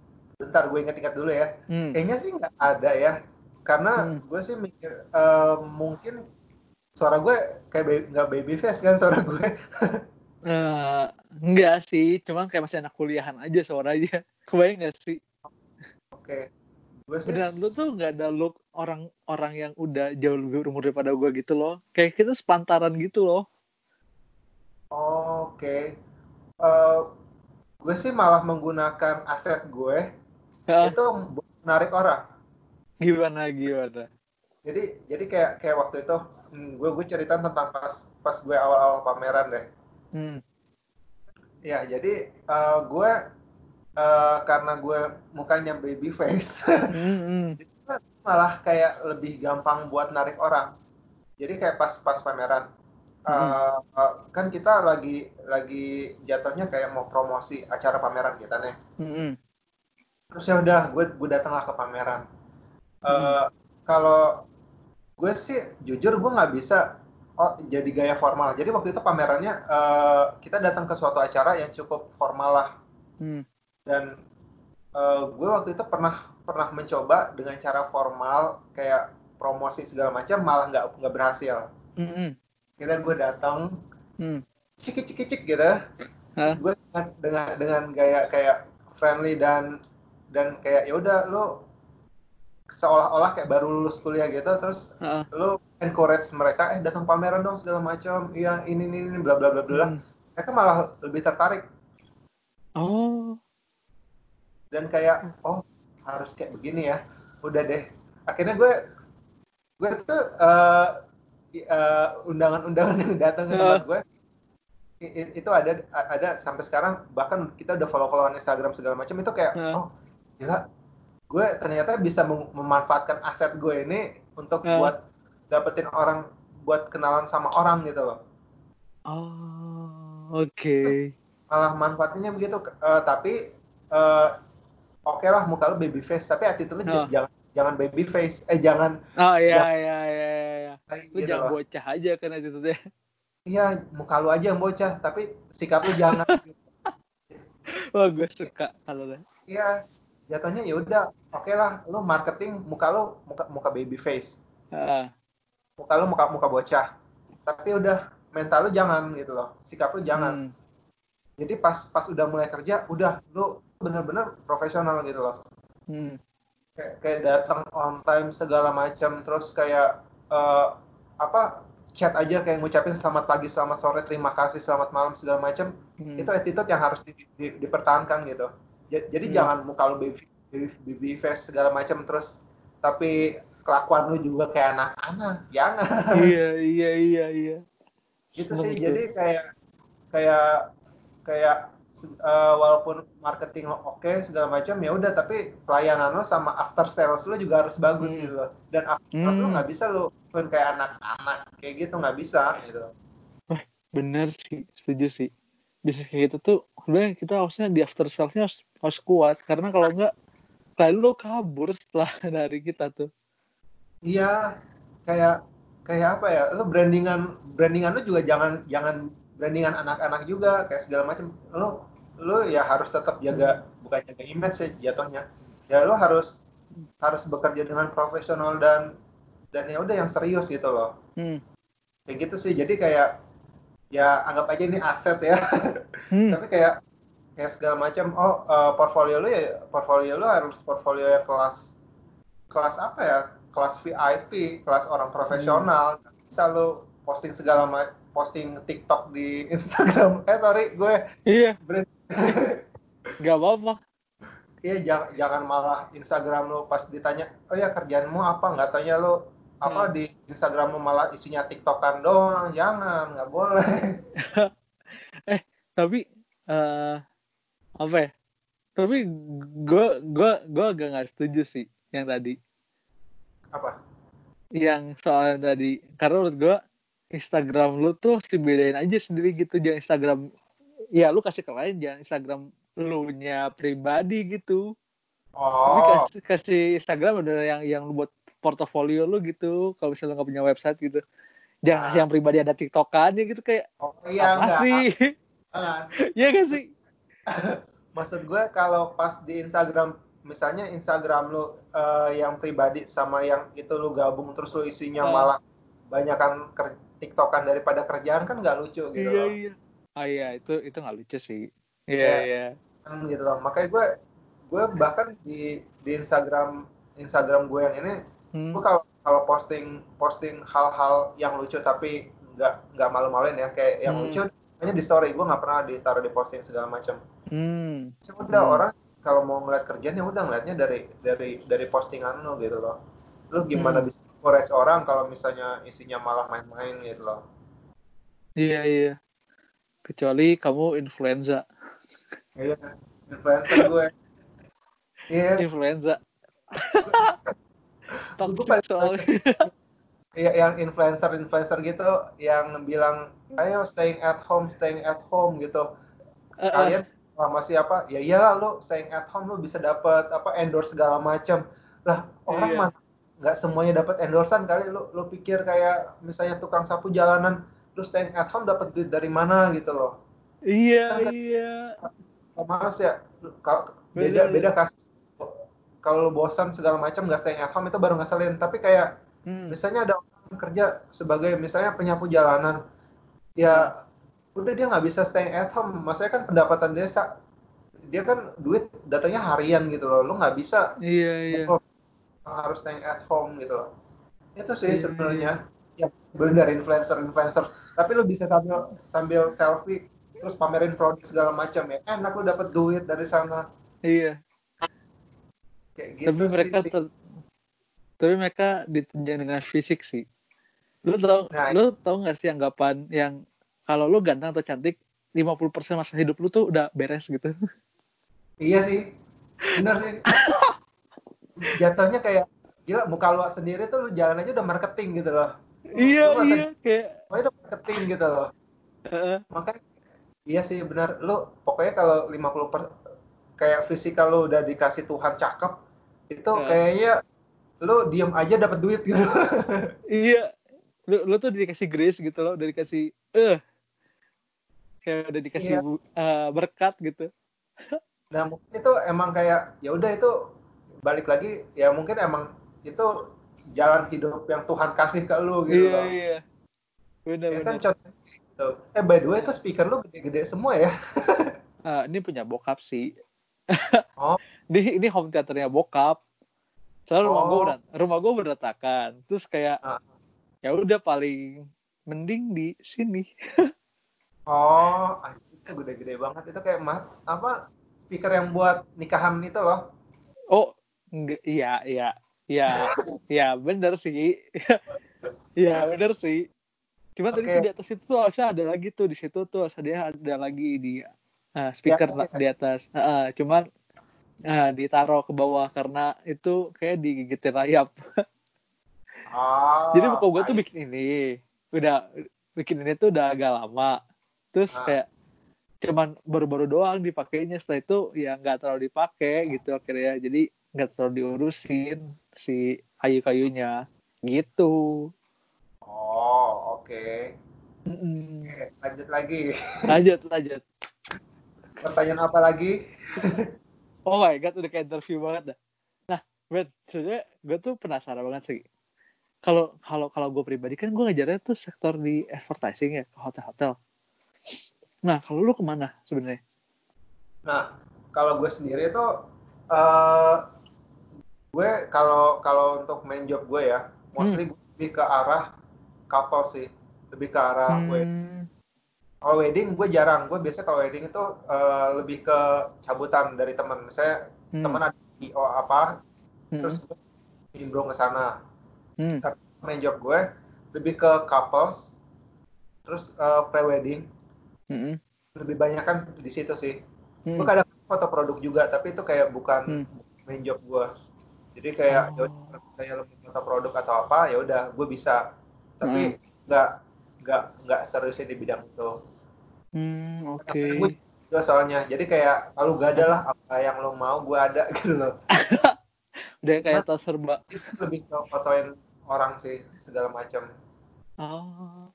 bentar gue inget-inget dulu ya. Hmm. Kayaknya sih nggak ada ya. Karena Hmm. gue sih mikir eh, mungkin suara gue kayak nggak baby face kan suara gue. Eh, enggak sih, cuman kayak masih anak kuliahan aja suaranya. Kebayang gak sih? Oke. Sih Beneran lu tuh nggak ada look orang-orang yang udah jauh lebih umur daripada gue gitu loh. Kayak kita sepantaran gitu loh. Oke. Eh, gue sih malah menggunakan aset gue Itu menarik orang. Gimana gimana? Jadi jadi kayak kayak waktu itu hmm, gue gue cerita tentang pas pas gue awal-awal pameran deh. Hmm. Ya jadi eh, gue eh, karena gue mukanya baby face, Hmm, hmm. gue malah kayak lebih gampang buat narik orang. Jadi kayak pas pas pameran eh, eh, kan kita lagi lagi jatuhnya kayak mau promosi acara pameran kita nih. Hmm, hmm. Terus ya udah gue gue datanglah ke pameran. Eh, Kalau gue sih jujur gue nggak bisa oh, jadi gaya formal. Jadi waktu itu pamerannya eh, kita datang ke suatu acara yang cukup formal lah. Hmm. Dan eh, gue waktu itu pernah pernah mencoba dengan cara formal kayak promosi segala macam malah nggak nggak berhasil. Hmm, hmm. Kita gue datang Hmm. cik cik cik gitu. Hah? Gue dengan, dengan dengan gaya kayak friendly dan dan kayak ya udah lo seolah-olah kayak baru lulus kuliah gitu. Terus Ah, lo encourage mereka eh datang pameran dong segala macam. Iya ini ini ini bla bla bla bla. Hmm. mereka malah lebih tertarik. Oh. dan kayak oh harus kayak begini ya. Udah deh. Akhirnya gue gue tuh eh, i- eh, undangan-undangan yang datang ke tempat gue i- i- itu ada ada sampai sekarang bahkan kita udah follow-followan Instagram segala macam itu kayak Heeh. oh gila gue ternyata bisa mem- memanfaatkan aset gue ini untuk Heeh. buat dapetin orang buat kenalan sama orang gitu loh Oh. Oke. malah manfaatnya begitu Eh, tapi eh, oke lah muka lu baby face tapi attitude lu Oh. jangan jangan baby face eh jangan Oh iya Ya. iya iya iya. kayak Lu gitu jangan loh. bocah aja kan itu tuh. iya muka lu aja yang bocah tapi sikap lu jangan Wah gue suka kalau iya jatuhnya ya udah oke lah lu marketing muka lu muka muka baby face. Ah, muka lu muka muka bocah. Tapi udah mental lu jangan gitu loh sikap lu jangan. Hmm. jadi pas pas udah mulai kerja udah lu bener-bener profesional gitu loh. Hmm. kayak, kayak datang on time segala macam terus kayak eh, apa chat aja kayak ngucapin selamat pagi selamat sore terima kasih selamat malam segala macam. Hmm. itu attitude yang harus di- di- dipertahankan gitu jadi Hmm. jangan muka lu baby, baby, baby face segala macam terus tapi kelakuan lu juga kayak anak-anak jangan iya iya iya iya. gitu sih gitu. jadi kayak kayak kayak eh, walaupun marketing lo oke segala macam ya udah tapi pelayanan lo sama after sales lo juga harus bagus Hmm. gitu loh dan after sales lo Hmm. nggak bisa lo kayak anak-anak kayak gitu nggak bisa gitu Bener sih, setuju sih. Bisnis kayak gitu tuh sebenarnya kita harusnya di after sales-nya harus, harus kuat karena kalau enggak kayak lu kabur setelah dari kita tuh. iya kayak kayak apa ya lo brandingan brandingan lo juga jangan jangan brandingan anak-anak juga kayak segala macam lo lo ya harus tetap jaga bukan jaga image sih jatuhnya ya lo harus harus bekerja dengan profesional dan dan ya udah yang serius gitu loh Hmm. kayak gitu sih jadi kayak ya anggap aja ini aset ya. Hmm. tapi kayak kayak segala macam. Oh eh, portfolio lo ya portfolio lo harus portfolio yang kelas kelas apa ya? Kelas VIP kelas orang profesional. Nggak bisa lo posting segala ma- posting TikTok di Instagram. Eh sorry gue Iya, brand. Nggak apa-apa. Iya jangan, jangan malah Instagram lo pas ditanya, oh ya kerjaanmu apa? Nggak tanya lo apa Hmm. di Instagram lo malah isinya TikTokan doang, jangan, nggak boleh. Tapi eh apa ya? Tapi gue gue gue agak nggak setuju sih yang tadi. Apa? Yang soal tadi karena menurut gue Instagram lu tuh harus dibedain aja sendiri gitu jangan Instagram ya lu kasih ke lain jangan Instagram lu nya pribadi gitu tapi Oh, kasih, kasih Instagram ada yang yang lu buat portofolio lu gitu kalau misalnya nggak punya website gitu. Jangan kasih Ah. yang pribadi ada tiktokannya gitu kayak oh iya apa enggak. sih. Iya gak sih? Maksud gue kalau pas di Instagram misalnya Instagram lu eh, yang pribadi sama yang itu lu gabung terus lu isinya Ah. malah banyakan ker- tiktokan daripada kerjaan kan nggak lucu gitu iya loh. iya. Ah iya itu itu nggak lucu sih. Iya Iya. iya. Kan gitu loh. Makanya gue gue bahkan di di Instagram Instagram gue yang ini Hmm. gue kalau kalau posting posting hal-hal yang lucu tapi nggak nggak malu-maluin ya kayak yang Hmm. lucu hanya di story gue nggak pernah ditaruh di posting segala macam Hmm. Ya udah Hmm. orang kalau mau ngeliat kerjaan ya udah ngeliatnya dari dari dari postingan lo gitu loh lu gimana Hmm. bisa encourage orang kalau misalnya isinya malah main-main gitu loh iya iya kecuali kamu influenza iya gue iya influenza Gue toxic soalnya Iya, yang influencer-influencer gitu yang bilang, ayo staying at home, staying at home gitu. Eh, Kalian sama siapa? Ya iyalah lu staying at home lu bisa dapat apa endorse segala macam. Lah, orang Iya. mah nggak semuanya dapat endorsean kali lu lu pikir kayak misalnya tukang sapu jalanan lu staying at home dapat duit dari mana gitu loh. iya Kan- iya males ya. Kalau beda Bener. beda kasus kalau lu bosan segala macam nggak staying at home itu baru ngeselin. Tapi kayak Hmm. misalnya ada orang kerja sebagai misalnya penyapu jalanan ya udah dia nggak bisa stay at home. Maksudnya kan pendapatan desa dia kan duit datanya harian gitu loh. Lu nggak bisa iya iya. harus stay at home gitu loh. Itu sih Iya. sebenarnya. Ya bener influencer influencer. Tapi lu bisa sambil sambil selfie terus pamerin produk segala macam ya. Enak lu dapat duit dari sana. Iya kayak gitu tapi mereka sih. ter- tapi mereka ditunjang dengan fisik sih lu tau Nah, lu tau gak sih anggapan yang kalau lu ganteng atau cantik 50% masa hidup lu tuh udah beres gitu Iya sih, bener sih. Jatuhnya kayak gila muka lu sendiri tuh lu jalan aja udah marketing gitu loh. Iya lu iya kayak udah marketing gitu loh. eh, Makanya iya sih benar. Lu pokoknya kalau 50 per kayak fisikal lu udah dikasih Tuhan cakep, itu Ya. kayaknya lu diem aja dapat duit gitu. iya lu lu tuh dikasih grace gitu loh udah dikasih eh kayak udah dikasih Iya. eh, berkat gitu Nah mungkin itu emang kayak ya udah itu balik lagi ya mungkin emang itu jalan hidup yang Tuhan kasih ke lu gitu iya loh. iya bener Ya bener kan contoh gitu. Eh by the way itu speaker lu gede-gede semua ya? Ah, ini punya bokap sih Oh. ini ini home theaternya bokap soalnya rumah gue Oh. udah rumah gue berantakan terus kayak Ah. ya udah paling mending di sini Oh, itu gede-gede banget itu kayak mat apa speaker yang buat nikahan itu loh. oh enggak iya iya iya iya bener sih iya bener sih cuman tadi Oke. tuh di atas itu tuh harusnya ada lagi tuh di situ tuh harusnya dia ada lagi di ah, speaker Di atas ya? di atas Ah, cuman ah, ditaruh ke bawah karena itu kayak digigitin rayap Oh. Jadi buku gue tuh bikin ini, udah bikin ini tuh udah agak lama. Terus Ah. kayak cuman baru-baru doang dipakainya. Setelah itu ya nggak terlalu dipakai gitu akhirnya. Jadi nggak terlalu diurusin si kayu-kayunya gitu. Oh, oke. Mm-mm. Oke, lanjut lagi. Lanjut, lanjut. Pertanyaan apa lagi? Oh my god, udah kayak interview banget dah. Nah, Ben, sebenarnya gue tuh penasaran banget sih. Kalau kalau kalau gue pribadi kan gue ngajarnya tuh sektor di advertising ya ke hotel-hotel. Nah, kalau lu ke mana sebenarnya? Nah, kalau gue sendiri tuh eh gue kalau kalau untuk main job gue ya, mostly gue lebih ke arah couple sih, lebih ke arah gue Hmm, Kalau wedding gue jarang, gue biasa kalau wedding itu eh, lebih ke cabutan dari teman. Misalnya hmm, teman ada IO apa, hmm, terus gue nimbrung ke sana. hmm, Main job gue lebih ke couples, terus eh, pre-wedding. hmm, Lebih banyak kan di situ sih. hmm. Gue kadang foto produk juga, tapi itu kayak bukan Hmm. main job gue. Jadi kayak Oh. ya udah, kalau misalnya lo foto produk atau apa, ya udah gue bisa. Tapi Hmm. nggak nggak nggak seriusnya di bidang itu. Hmm, oke. Gue juga soalnya jadi kayak kalau gak ada lah apa yang lo mau gue ada gitu loh Udah kayak tas serba. lebih ke fotoin orang sih segala macam Oh.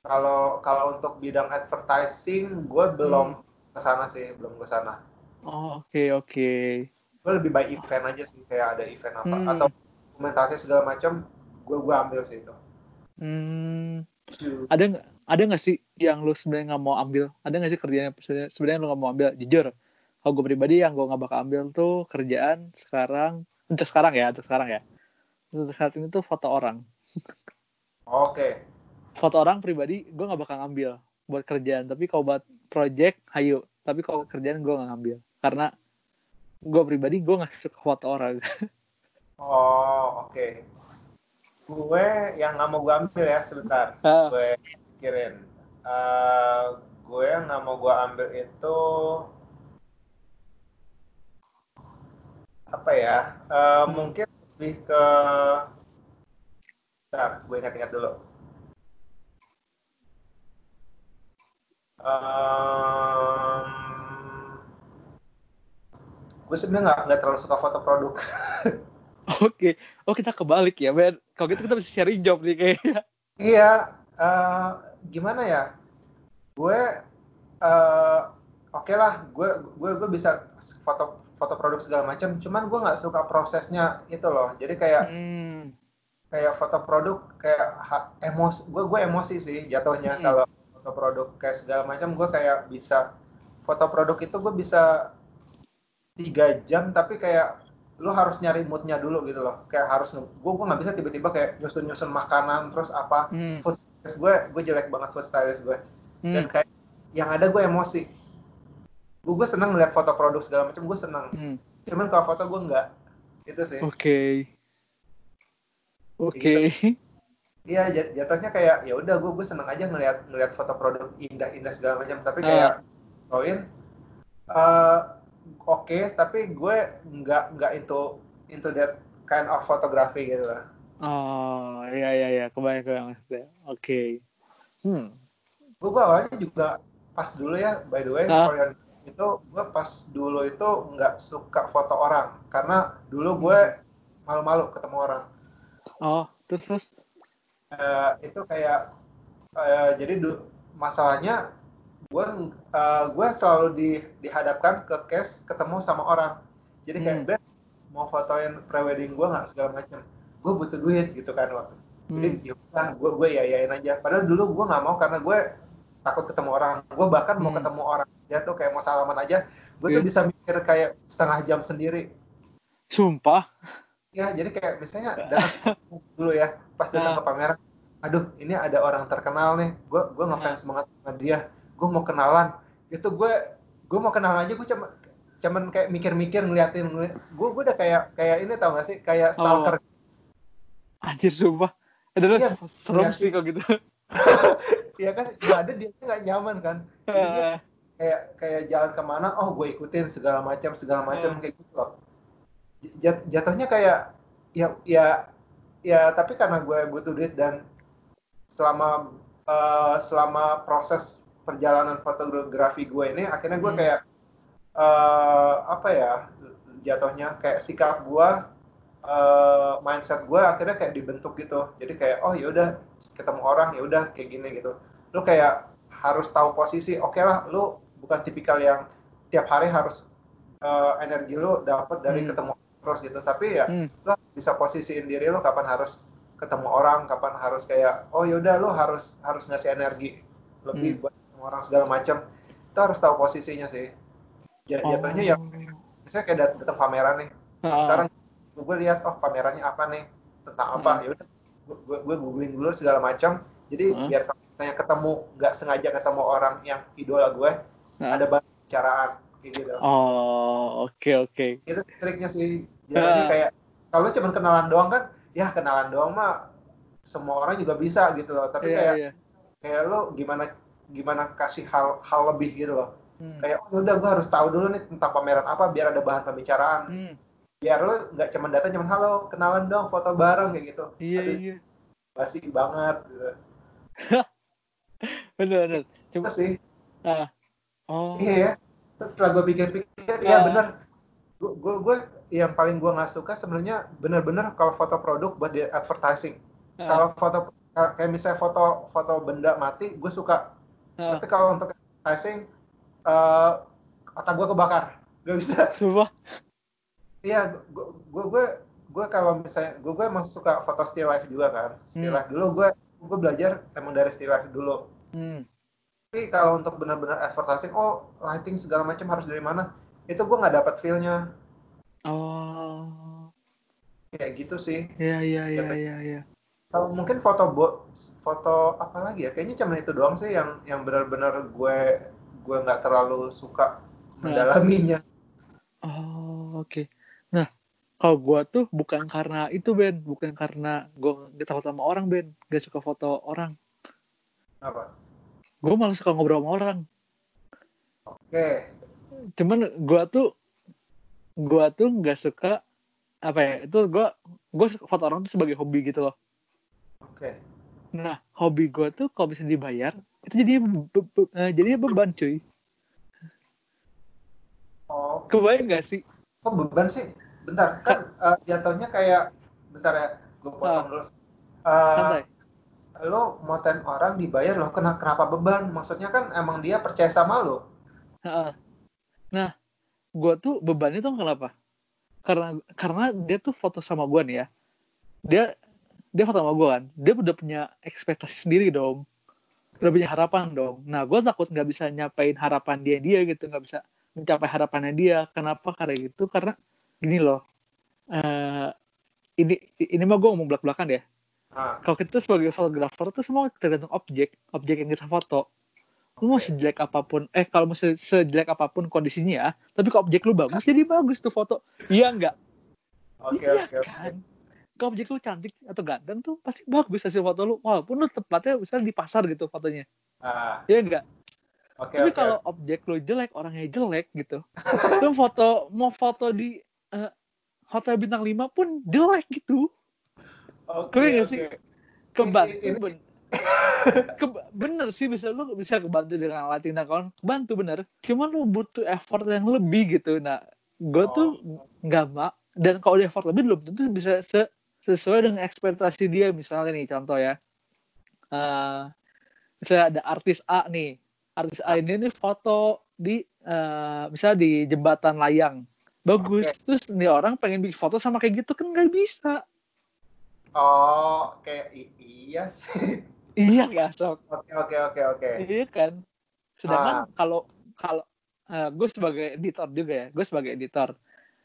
Kalau kalau untuk bidang advertising, gue belum Hmm. ke sana sih, belum ke sana. Oh, oke oke. Gue lebih by event aja sih, kayak ada event apa Hmm. atau dokumentasi segala macam, gue gue ambil sih itu. Hmm. Ada nggak ada nggak sih yang lu sebenarnya nggak mau ambil? Ada nggak sih kerjaan yang sebenarnya lu nggak mau ambil? Jujur, kalau gue pribadi yang gue nggak bakal ambil tuh kerjaan sekarang untuk sekarang ya, untuk sekarang ya. Untuk saat ini tuh foto orang. Oke, Foto orang pribadi gue nggak bakal ngambil buat kerjaan. Tapi kalau buat project, hayu. Tapi kalau kerjaan gue nggak ngambil karena gue pribadi gue nggak suka foto orang. oh oke. Gue yang nggak mau gue ambil ya sebentar. Ah, gue pikirin Eh, gue yang nggak mau gue ambil itu apa ya Eh, mungkin lebih ke Bentar, gue ingat-ingat dulu Em, gue sebenarnya nggak nggak terlalu suka foto produk Oke, oh kita kebalik ya, Ben. Kalau gitu kita bisa sharing job nih kayaknya. Iya, eh, gimana ya? Gue, eh, oke lah, gue gue gue bisa foto foto produk segala macam. Cuman gue nggak suka prosesnya itu loh. Jadi kayak Hmm. kayak foto produk kayak ha- emosi. Gue gue emosi sih jatuhnya Hmm. kalau foto produk kayak segala macam. Gue kayak bisa foto produk itu gue bisa tiga jam tapi kayak lu harus nyari moodnya dulu gitu loh kayak harus gue gue nggak bisa tiba-tiba kayak nyusun nyusun makanan terus apa Hmm. food stylist gue gue jelek banget food stylist gue dan Hmm. kayak yang ada gue emosi gue gue seneng ngeliat foto produk segala macam gue seneng Hmm. cuman kalau foto gue nggak itu sih Oke. Oke. iya jat- jatuhnya kayak ya udah gue gue seneng aja ngeliat ngeliat foto produk indah-indah segala macam tapi Ah. kayak poin eh, oke tapi gue nggak nggak into into that kind of photography gitu lah Oh, iya iya iya, kebayang kebayang maksudnya. Oke. Hmm. Gue gue awalnya juga pas dulu ya by the way for your- itu gue pas dulu itu nggak suka foto orang. Karena dulu gue malu-malu ketemu orang. Oh, terus terus. Eh, itu kayak eh, jadi du- masalahnya gue eh, gue selalu di, dihadapkan ke case ketemu sama orang. Jadi kayak Hmm. Ben mau fotoin prewedding gue nggak? segala macam gue butuh duit gitu kan waktu. Jadi Hmm. yaudah gue gue yayain aja. Padahal dulu gue nggak mau karena gue takut ketemu orang gue bahkan mau Hmm. ketemu orang ya tuh kayak mau salaman aja gue tuh Iya. bisa mikir kayak setengah jam sendiri Sumpah. ya jadi kayak misalnya datang dulu ya pas datang ke pameran aduh ini ada orang terkenal nih gue gue ngefans banget sama dia gue mau kenalan itu gue gue mau kenalan aja gue cuma cuman kayak mikir-mikir ngeliatin ngeliat gue gue udah kayak kayak ini tau gak sih kayak Oh. stalker Anjir sumpah. Ada Iya, serem iya sih sih. kalau gitu. ya kan? Nggak ada dia nggak nyaman kan? Dia kayak kayak jalan ke mana oh gue ikutin segala macam segala macam kayak gitu loh. Jat- jatuhnya kayak ya ya ya tapi karena gue butuh duit dan selama eh, selama proses perjalanan fotografi gue ini akhirnya gue Hmm. kayak eh, apa ya jatuhnya kayak sikap gue eh, mindset gue akhirnya kayak dibentuk gitu. Jadi kayak oh yaudah ketemu orang ya udah kayak gini gitu. Lu kayak harus tahu posisi oke lah lu bukan tipikal yang tiap hari harus eh, energi lu dapat dari Hmm. ketemu terus gitu. Tapi ya Hmm. lu bisa posisiin diri lu kapan harus ketemu orang kapan harus kayak oh yaudah lu harus harus ngasih energi lebih Hmm. buat ketemu orang segala macam itu harus tahu posisinya sih. Ja- jatuhnya ya misalnya kayak dat- datang pameran nih. Ah, sekarang gue lihat oh pamerannya apa nih? Tentang apa? Hmm. ya udah gue gue googling dulu segala macam jadi Hmm. biar misalnya ketemu nggak sengaja ketemu orang yang idola gue Hmm. ada bahan bicaraan kayak gitu Oh, oke oke. itu triknya sih jadi Ah. kayak kalau cuma kenalan doang kan ya kenalan doang mah semua orang juga bisa gitu loh tapi Iya kayak iya. kayak lo gimana gimana kasih hal hal lebih gitu loh Hmm. kayak oh udah gue harus tahu dulu nih tentang pameran apa biar ada bahan pembicaraan Hmm. Biar lo nggak cuma datang cuma halo kenalan dong foto bareng kayak gitu Iya Aduh, iya. basi banget gitu. Bener bener. Coba. sih Oh. iya ya setelah gue pikir-pikir Ah. ya bener gue gue gue yang paling gue nggak suka sebenarnya bener-bener kalau foto produk buat di advertising Ah. kalau foto kayak misalnya foto foto benda mati gue suka uh. tapi kalau untuk advertising uh, otak gue kebakar gak bisa Sumpah. Iya gue gue gue kalau misalnya gue gue emang suka foto still life juga kan still hmm. life dulu gue gue belajar emang dari still life dulu hmm. tapi kalau untuk benar-benar advertising oh lighting segala macam harus dari mana itu gue nggak dapat feelnya oh kayak gitu sih iya iya iya iya ya. Kalau mungkin foto bo foto apa lagi ya? Kayaknya cuma itu doang sih yang yang benar-benar gue gue nggak terlalu suka mendalaminya. Oh, oke. Okay. Kalau gue tuh bukan karena itu Ben, bukan karena gue gak takut sama orang Ben, gak suka foto orang. Apa? Gue malah suka ngobrol sama orang. Oke. Okay. Cuman gue tuh gue tuh nggak suka apa ya itu gue gue foto orang tuh sebagai hobi gitu loh Oke. Okay. Nah, hobi gue tuh kalau bisa dibayar, itu jadinya be be uh, jadinya beban cuy. Oh. Kebayang gak sih? Kok beban sih? Bentar, kan uh, jatuhnya kayak bentar ya, gue potong uh, dulu. Uh, lo moten orang dibayar lo kena kenapa beban? Maksudnya kan emang dia percaya sama lo. Nah, gue tuh beban itu kenapa? Karena karena dia tuh foto sama gue nih ya. Dia dia foto sama gue kan dia udah punya ekspektasi sendiri dong udah punya harapan dong nah gue takut nggak bisa nyapain harapan dia dia gitu nggak bisa mencapai harapannya dia kenapa karena gitu karena gini loh uh, ini ini mah gue ngomong belak belakan ya. Ah. kalau kita sebagai fotografer tuh semua tergantung objek objek yang kita foto. Lu mau sejelek apa pun eh kalau mau sejelek apa pun kondisinya ya tapi kalau objek lu bagus jadi bagus tuh foto. Iya enggak okay, iya okay, kan? Okay kalau objek lu cantik atau ganteng tuh pasti bagus hasil foto lu walaupun lu tempatnya misalnya di pasar gitu fotonya. Ah. ya enggak okay, tapi okay. kalau objek lu jelek orangnya jelek gitu. Lu foto mau foto di hotel bintang 5 pun jelek gitu. Oke okay, okay. sih? Kebantu ben ke, bener sih bisa lu bisa kebantu dengan alat tindak kawan bantu bener. Cuman lu butuh effort yang lebih gitu. Nah gue oh. tuh nggak mak dan kalau dia effort lebih belum tentu bisa se sesuai dengan ekspektasi dia. Misalnya nih contoh ya. Uh, misalnya ada artis A nih. Artis A ini nih foto di uh, misalnya di jembatan layang bagus. Okay. terus nih orang pengen bikin foto sama kayak gitu kan nggak bisa. Oh kayak iya sih. Iya nggak sok? Oke oke oke oke. Iya kan? Sedangkan ah. kalau kalau uh, gue sebagai editor juga ya gue sebagai editor.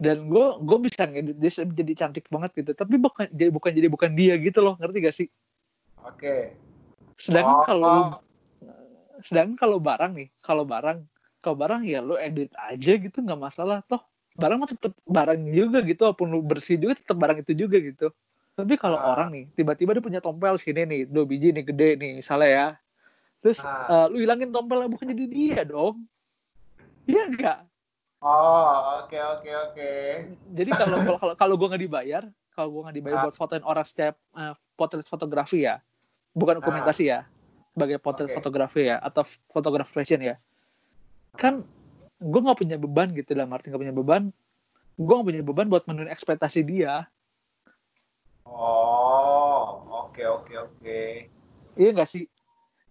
Dan gue gue bisa ngedit dia jadi cantik banget gitu. Tapi bukan jadi bukan jadi bukan dia gitu loh. Ngerti gak sih? Oke. Okay. sedangkan oh, kalau sedangkan kalau barang nih kalau barang kalau barang ya lo edit aja gitu nggak masalah toh barang mah tetap barang juga gitu walaupun lu bersih juga tetap barang itu juga gitu tapi kalau ah. orang nih tiba-tiba dia punya tompel sini nih dua biji nih gede nih misalnya ya terus ah. uh, lu hilangin tompelnya bukan jadi dia dong iya enggak Oh, oke okay, oke okay, oke. Okay. Jadi kalau kalau kalau gue nggak dibayar, kalau gue nggak dibayar ah. buat fotoin orang setiap uh, potret fotografi ya, bukan dokumentasi ah. ya, sebagai potret okay. fotografi ya atau fotografi fashion ya, kan gue nggak punya beban gitu lah, Martin nggak punya beban, gue nggak punya beban buat menuhin ekspektasi dia. Oh, oke okay, oke okay, oke. Okay. Iya nggak sih?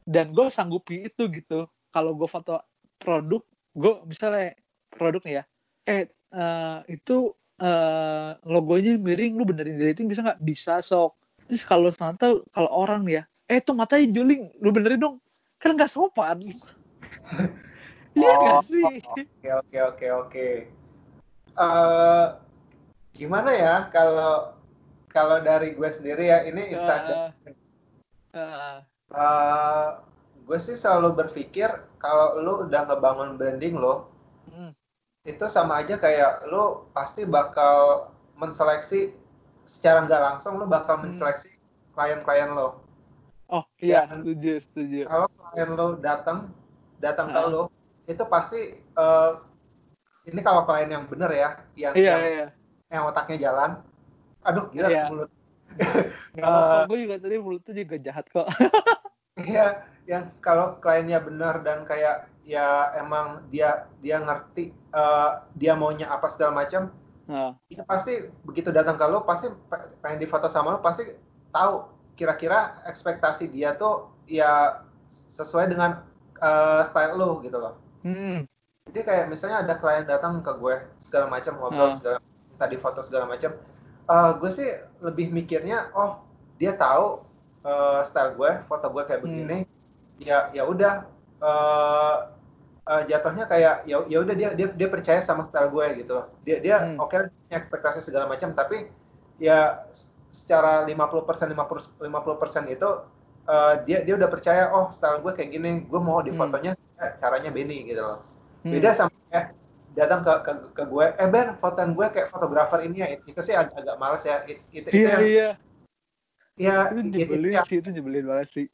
Dan gue sanggupi itu gitu. Kalau gue foto produk, gue misalnya produk nih ya eh uh, itu uh, logonya miring lu benerin di rating bisa nggak bisa sok terus kalau ternyata kalau orang nih ya eh tuh matanya juling lu benerin dong kan nggak sopan iya oh, gak sih? oke oke oke oke. Uh, gimana ya kalau kalau dari gue sendiri ya ini uh, uh, uh, gue. Sih selalu berpikir kalau lu udah ngebangun branding lo hmm. itu sama aja kayak lu pasti bakal menseleksi secara nggak langsung lu bakal hmm. menseleksi klien-klien lo. Oh iya, Dan setuju, setuju. Kalau klien lo datang datang ke lo, itu pasti uh, ini kalau klien yang bener ya, yang iya, yang, iya. yang otaknya jalan. Aduh, gila iya. mulut. uh, gue juga tadi mulut tuh juga jahat kok. Iya, yang kalau kliennya benar dan kayak ya emang dia dia ngerti uh, dia maunya apa segala macam uh. itu pasti begitu datang ke lo pasti pengen difoto sama lo pasti tahu kira-kira ekspektasi dia tuh ya sesuai dengan uh, style lu gitu loh. Hmm. Jadi kayak misalnya ada klien datang ke gue segala macam ngobrol uh. segala tadi foto segala macam. Uh, gue sih lebih mikirnya oh dia tahu uh, style gue, foto gue kayak hmm. begini. Ya ya udah uh, uh, jatuhnya kayak ya ya udah dia dia dia percaya sama style gue gitu loh. Dia dia hmm. oke okay, ekspektasi segala macam tapi ya secara 50% 50 50% itu uh, dia dia udah percaya oh style gue kayak gini gue mau di hmm. fotonya hmm. Caranya Benny gitu loh. Hmm. beda sama kayak datang ke, ke ke gue eh Ben fotoan gue kayak fotografer ini ya. Itu sih agak, agak males ya. Itu, itu iya, yang iya. ya itu nyebelin itu, sih itu nyebelin banget sih.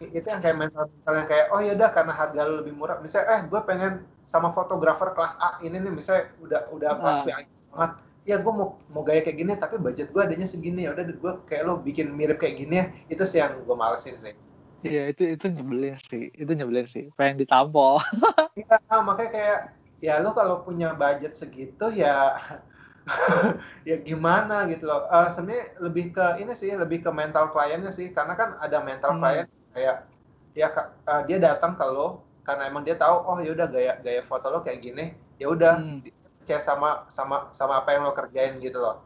Itu yang kayak mental yang kayak oh ya udah karena harga lo lebih murah. Misalnya eh gue pengen sama fotografer kelas A ini nih. Misalnya udah udah kelas ah. VIP banget. Ya gue mau mau gaya kayak gini tapi budget gue adanya segini. Ya udah gue kayak lo bikin mirip kayak gini ya. Itu sih yang gue malesin sih iya itu itu nyebelin sih itu nyebelin sih pengen ditampol. Iya makanya kayak ya lo kalau punya budget segitu ya ya gimana gitu loh. Uh, sebenarnya lebih ke ini sih lebih ke mental kliennya sih karena kan ada mental hmm. klien kayak ya uh, dia datang ke lo karena emang dia tahu oh yaudah gaya gaya foto lo kayak gini ya udah hmm. kayak sama sama sama apa yang lo kerjain gitu loh.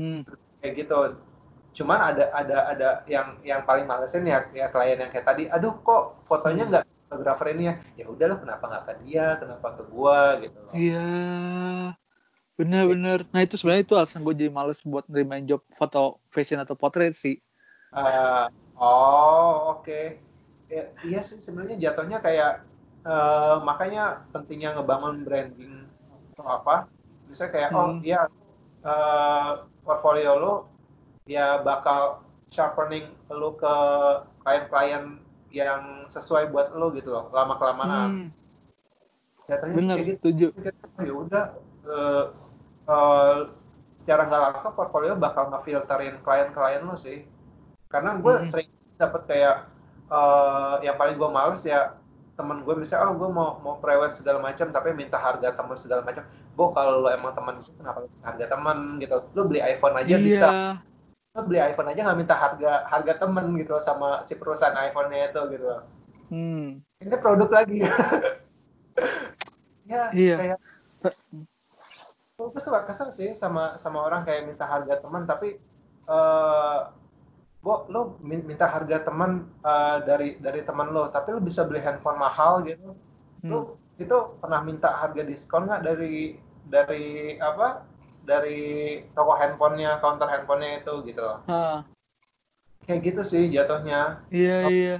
Hmm. kayak gitu cuman ada ada ada yang yang paling malesin ya ya klien yang kayak tadi aduh kok fotonya nggak fotografer ini ya? Ya udahlah kenapa nggak ke dia? Kenapa ke gua? Gitu loh. Iya. Bener-bener nah itu sebenarnya itu alasan gue jadi males buat nerimain job foto fashion atau portrait sih. Uh, oh oke. Okay. ya, iya sih sebenarnya jatuhnya kayak uh, makanya pentingnya ngebangun branding atau apa. Bisa kayak oh, hmm. oh iya uh, portfolio lo ya bakal sharpening lo ke klien-klien yang sesuai buat lo gitu loh lama kelamaan hmm. Bener, kayak gitu. ya udah uh, uh, secara nggak langsung portfolio bakal ngefilterin klien-klien lo sih. Karena gue hmm. sering dapat kayak uh, yang paling gue males ya temen gue bisa oh gue mau mau prewed segala macam tapi minta harga temen segala macam. Bo kalau lo emang teman itu kenapa harga temen gitu? Lo beli iPhone aja iya. bisa beli iPhone aja nggak minta harga harga temen gitu sama si perusahaan iPhone-nya itu gitu hmm. ini produk lagi ya iya. kayak gue suka kesel sih sama sama orang kayak minta harga teman tapi uh, Bo, lo minta harga teman uh, dari dari teman lo, tapi lo bisa beli handphone mahal gitu. Hmm. Lo itu pernah minta harga diskon nggak dari dari apa? Dari toko handphonenya, counter handphonenya itu gitu loh. Ha. Kayak gitu sih jatuhnya. Iya oh, iya.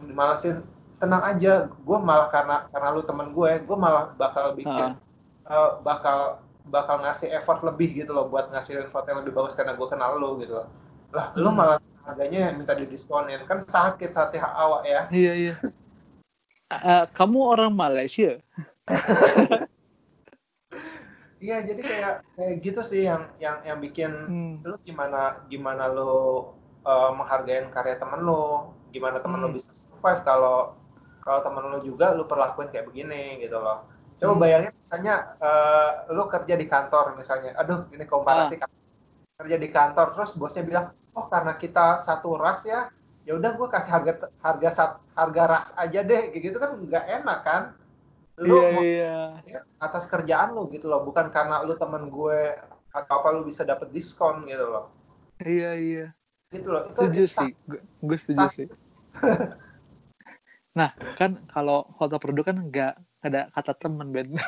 Dimalasin, tenang aja. Gue malah karena karena lu temen gue, gue malah bakal bikin uh, bakal bakal ngasih effort lebih gitu loh buat ngasihin foto yang lebih bagus karena gue kenal lo gitu loh. Lah, hmm. lu malah harganya minta didiskonin kan sakit hati awak ya iya iya uh, kamu orang Malaysia iya jadi kayak kayak gitu sih yang yang yang bikin hmm. lu gimana gimana lu uh, menghargai karya temen lu gimana temen hmm. lu bisa survive kalau kalau temen lu juga lu perlakuin kayak begini gitu loh coba hmm. bayangin misalnya uh, lu kerja di kantor misalnya aduh ini komparasi ah. kerja di kantor terus bosnya bilang oh karena kita satu ras ya ya udah gue kasih harga harga harga ras aja deh kayak gitu kan nggak enak kan lu yeah, mau, yeah. Atas kerjaan lu gitu loh bukan karena lu temen gue atau apa lu bisa dapet diskon gitu loh. Iya iya. Gitu loh itu setuju sih gue setuju sih. Nah kan kalau foto produk kan nggak ada kata temen Ben.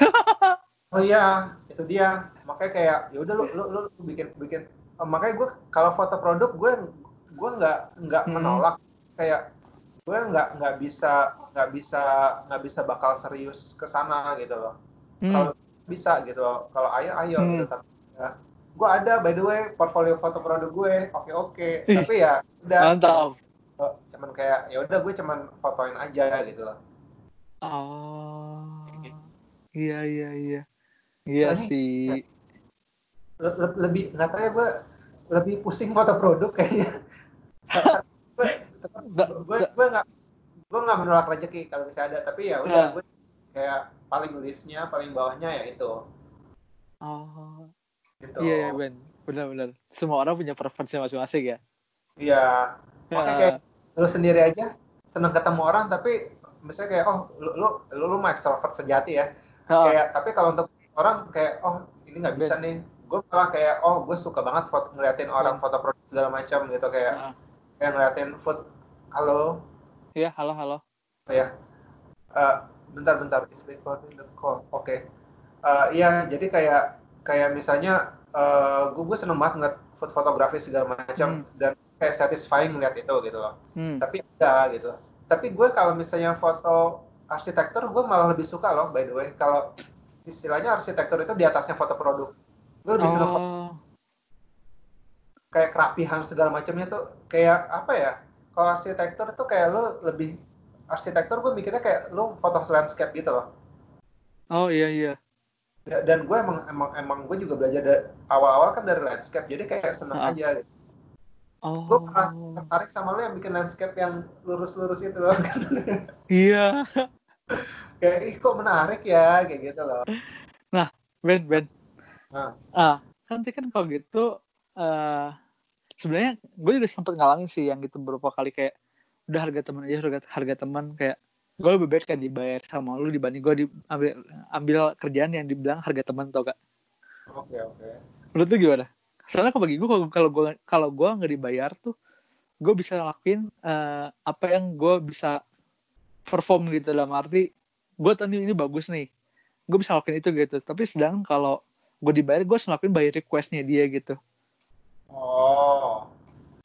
Oh iya itu dia. Makanya kayak ya udah lu, lu lu bikin bikin. Uh, makanya gue kalau foto produk gue gue nggak nggak hmm. menolak. Kayak gue nggak nggak bisa nggak bisa nggak bisa bakal serius ke sana gitu loh. Hmm. kalau bisa gitu loh. Kalau ayo ayo hmm. gitu tapi ya, gue ada by the way portfolio foto produk gue oke oke. Tapi ya udah. mantap. Cuman kayak ya udah gue cuman fotoin aja gitu loh. Oh. Gitu. iya iya iya. Iya sih. lebih nggak tahu ya gue lebih pusing foto produk kayaknya gue gue nggak. gue nggak menolak rezeki kalau misalnya ada tapi ya udah nah. gue kayak paling listnya paling bawahnya ya itu. Oh. Gitu. Iya, iya Ben. Benar-benar semua orang punya preferensi masing-masing ya. Iya. Makanya kayak lu sendiri aja seneng ketemu orang tapi misalnya kayak oh lu lu lu, lu mau extrovert sejati ya. Ha. kayak tapi kalau untuk orang kayak oh ini nggak bisa nih. Gue malah kayak oh gue suka banget foto ngeliatin orang foto produk segala macam gitu kayak Ha. kayak ngeliatin food halo? Iya, halo halo. oh ya. Eh, bentar bentar. Is recording the call. Oke. Eh, iya jadi kayak kayak misalnya eh gue gue seneng banget ngeliat food fotografi segala macam dan kayak satisfying ngeliat itu gitu loh. Hmm. tapi enggak gitu. Tapi gue kalau misalnya foto arsitektur gue malah lebih suka loh by the way. Kalau istilahnya arsitektur itu di atasnya foto produk. Gue lebih suka foto Oh. kayak kerapihan segala macamnya tuh kayak apa ya kalau arsitektur tuh kayak lo lebih arsitektur gue mikirnya kayak lo foto landscape gitu loh Oh iya iya. Ya, dan gue emang emang emang gue juga belajar dari awal-awal kan dari landscape jadi kayak seneng Ah. aja gitu. Oh. gue tertarik sama lo yang bikin landscape yang lurus-lurus itu loh Iya. kayak ih kok menarik ya kayak gitu loh Ben Ben. Nah. Ah, kan nanti kan kalau gitu eh sebenarnya gue juga sempat ngalamin sih yang gitu beberapa kali kayak udah harga teman aja harga harga teman kayak gue lebih baik kan dibayar sama lu dibanding gue diambil ambil kerjaan yang dibilang harga teman tau gak? Oke oke. Menurut lu gimana? Soalnya kalau bagi gue kalau kalau gue kalau gue nggak dibayar tuh gue bisa lakuin eh, apa yang gue bisa perform gitu. Dalam arti gue tahu ini, ini bagus nih gue bisa lakuin itu gitu. Tapi sedang kalau gue dibayar gue harus ngelakuin by requestnya dia gitu oh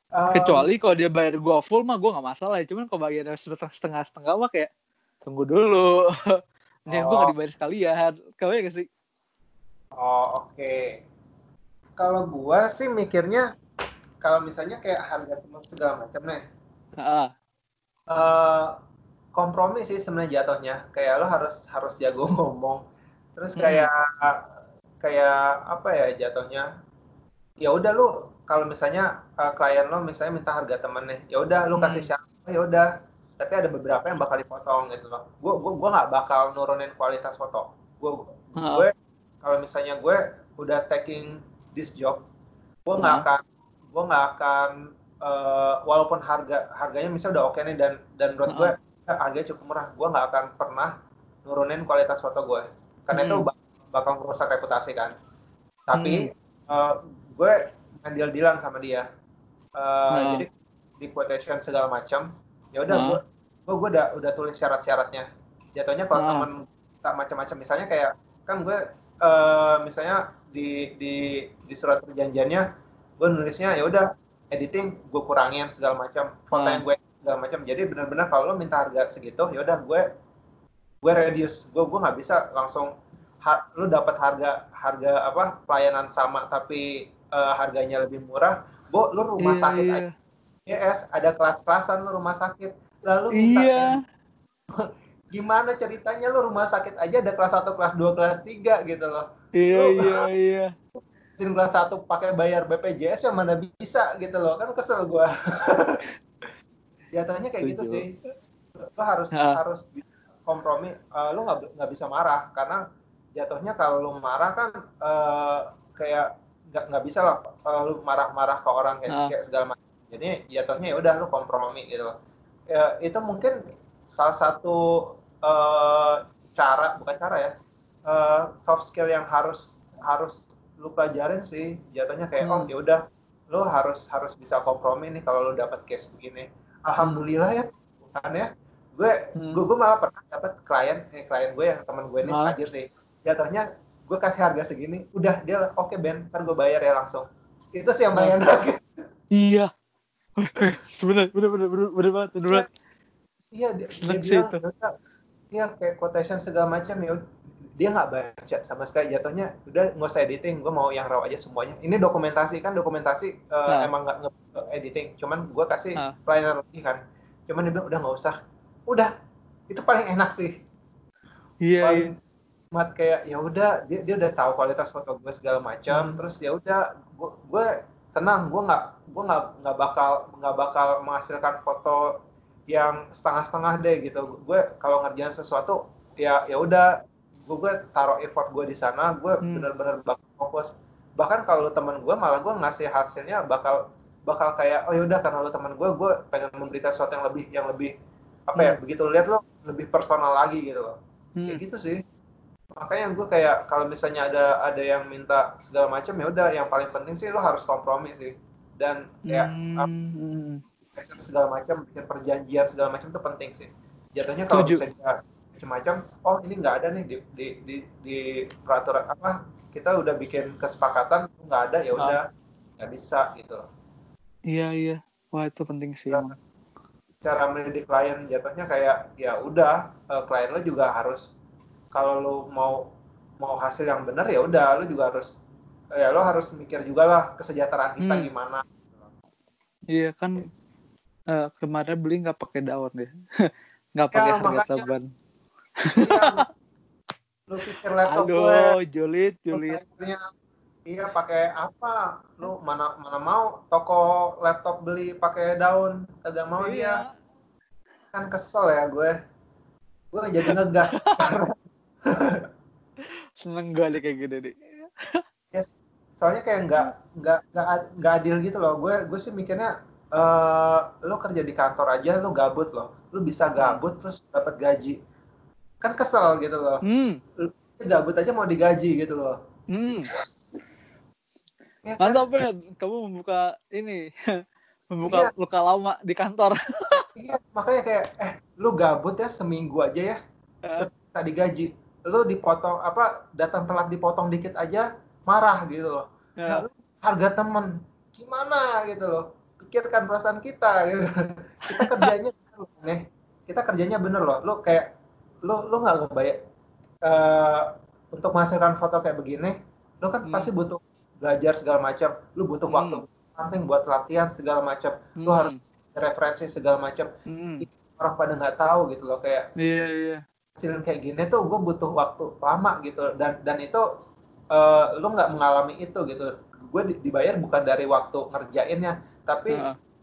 Um, kecuali kalau dia bayar gue full mah gue nggak masalah ya cuman kalau bayar setengah setengah setengah mah kayak tunggu dulu gue Oh. nggak dibayar sekalian kau ya gak sih Oh oke. Kalau gua sih mikirnya kalau misalnya kayak harga teman segala macam nih, ah eh, kompromi sih sebenarnya jatuhnya. Kayak lo harus harus jago ngomong. Terus Hmm. kayak kayak apa ya jatuhnya? Ya udah lu kalau misalnya eh, klien lo misalnya minta harga temen nih, ya udah lu Hmm. kasih syarat, oh, ya udah. Tapi ada beberapa yang bakal dipotong gitu loh. Gua gua gua nggak bakal nurunin kualitas foto. Ah, gue kalau misalnya gue udah taking this job gue nggak Hmm. akan gue nggak akan eh, walaupun harga harganya misalnya udah oke nih dan dan menurut gue eh, harganya cukup murah gue nggak akan pernah nurunin kualitas foto gue karena itu Hmm. bak- bakal merusak reputasi kan tapi eh, gue main deal dealan sama dia Eh, Hmm. jadi di quotation segala macam ya udah Hmm. gue gue gue udah udah tulis syarat-syaratnya jatuhnya kalau Hmm. temen tak macam-macam misalnya kayak kan gue eh, misalnya di di di surat perjanjiannya gue nulisnya ya udah editing gue kurangin segala macam foto Hmm. yang gue segala macam jadi benar-benar kalau lo minta harga segitu ya udah gue gue reduce gue gue nggak bisa langsung ha, lu dapat harga harga apa pelayanan sama tapi eh, harganya lebih murah bu lu rumah iya, sakit iya. aja yes ada kelas-kelasan lu rumah sakit lalu minta iya gimana ceritanya lu rumah sakit aja ada kelas 1, kelas 2, kelas 3 gitu loh. iya iya iya Di kelas 1 pakai bayar BPJS yang mana bisa gitu loh. Kan kesel gua. Jatuhnya kayak gitu Setuju. sih. Lu harus Ha. harus kompromi. Eh, lu nggak nggak bisa marah karena jatuhnya kalau lu marah kan eh, kayak nggak nggak bisa lah eh, lu marah-marah ke orang kayak, Ha. kayak segala macam. Jadi jatuhnya ya udah lu kompromi gitu loh. Ya, itu mungkin salah satu eh, cara bukan cara ya eh, soft skill yang harus harus lu pelajarin sih jatuhnya kayak oh Hmm. ya udah lu harus harus bisa kompromi nih kalau lu dapat case begini alhamdulillah ya kan ya gue Hmm. gue, gue malah pernah dapat klien eh, klien gue yang teman gue ini tajir sih jatuhnya gue kasih harga segini udah dia oke Ben ntar gue bayar ya langsung itu sih yang paling enak iya bener bener bener bener bener banget bener banget Iya, dia, dia Seneng sih bilang. "Ya udah, Iya, kayak quotation segala macam ya. udah." Dia nggak baca sama sekali jatuhnya. Udah nggak usah editing, gue mau yang raw aja semuanya. Ini dokumentasi kan dokumentasi eh, Nah. emang nggak nge- editing. Cuman gue kasih Nah. pelayanan lebih kan. Cuman dia bilang udah nggak usah. Udah, itu paling enak sih. iya iya Paling mat kayak ya udah dia dia udah tahu kualitas foto gue segala macam. Hmm. Terus ya udah gue gue tenang, gue nggak gue nggak nggak bakal nggak bakal menghasilkan foto yang setengah-setengah deh gitu. Gue kalau ngerjain sesuatu ya ya udah gue gue taruh effort gue di sana, gue Hmm. bener-bener bakal fokus. Bahkan kalau temen gue malah gue ngasih hasilnya bakal bakal kayak oh yaudah karena lo teman gue gue pengen memberikan sesuatu yang lebih yang lebih apa ya Hmm. begitu lo lihat lo lebih personal lagi gitu loh Hmm. kayak gitu sih makanya gue kayak kalau misalnya ada ada yang minta segala macam ya udah yang paling penting sih lo harus kompromi sih dan ya Hmm. segala macam bikin perjanjian segala macam itu penting sih jatuhnya kalau misalnya macam-macam oh ini nggak ada nih di di di, di peraturan apa kita udah bikin kesepakatan nggak ada ya udah nggak bisa gitu loh Iya iya. Wah itu penting sih emang. cara mendidik klien jatuhnya kayak ya udah eh, klien lo juga harus kalau lo mau mau hasil yang benar ya udah lo juga harus ya lo harus mikir juga lah kesejahteraan kita Hmm. gimana Iya kan eh, kemarin beli nggak pakai daun deh. nggak pakai harga makanya. taban. Iya, lo pikir laptop gue Halo, Julit, lu Julit. kayaknya iya pakai apa lu mana mana mau toko laptop beli pakai daun kagak mau dia Iya. kan kesel ya gue gue jadi ngegas Seneng gue deh kayak gini deh. soalnya kayak nggak nggak nggak ad- nggak adil gitu loh gue gue sih mikirnya eh lu kerja di kantor aja lu gabut loh lu bisa gabut terus dapat gaji kan kesel gitu loh Hmm. gabut aja mau digaji gitu loh Hmm. Ya kan? Mantap Ben, kamu membuka ini membuka Iya. luka lama di kantor. iya makanya kayak eh lu gabut ya seminggu aja ya Eh. tak digaji lu dipotong apa datang telat dipotong dikit aja marah gitu loh Ya. Nah, harga temen gimana gitu loh pikirkan perasaan kita gitu. kita kerjanya bener loh, nih kita kerjanya bener loh lu kayak lu lu nggak ngebayar eh, untuk menghasilkan foto kayak begini lu kan Hmm. pasti butuh belajar segala macam lu butuh Hmm. waktu samping buat latihan segala macam lu Hmm. harus referensi segala macam Hmm. orang pada nggak tahu gitu loh kayak Iya iya. Hasil kayak gini tuh gue butuh waktu lama gitu. Dan dan itu eh, lu nggak mengalami itu gitu. Gue di- dibayar bukan dari waktu ngerjainnya tapi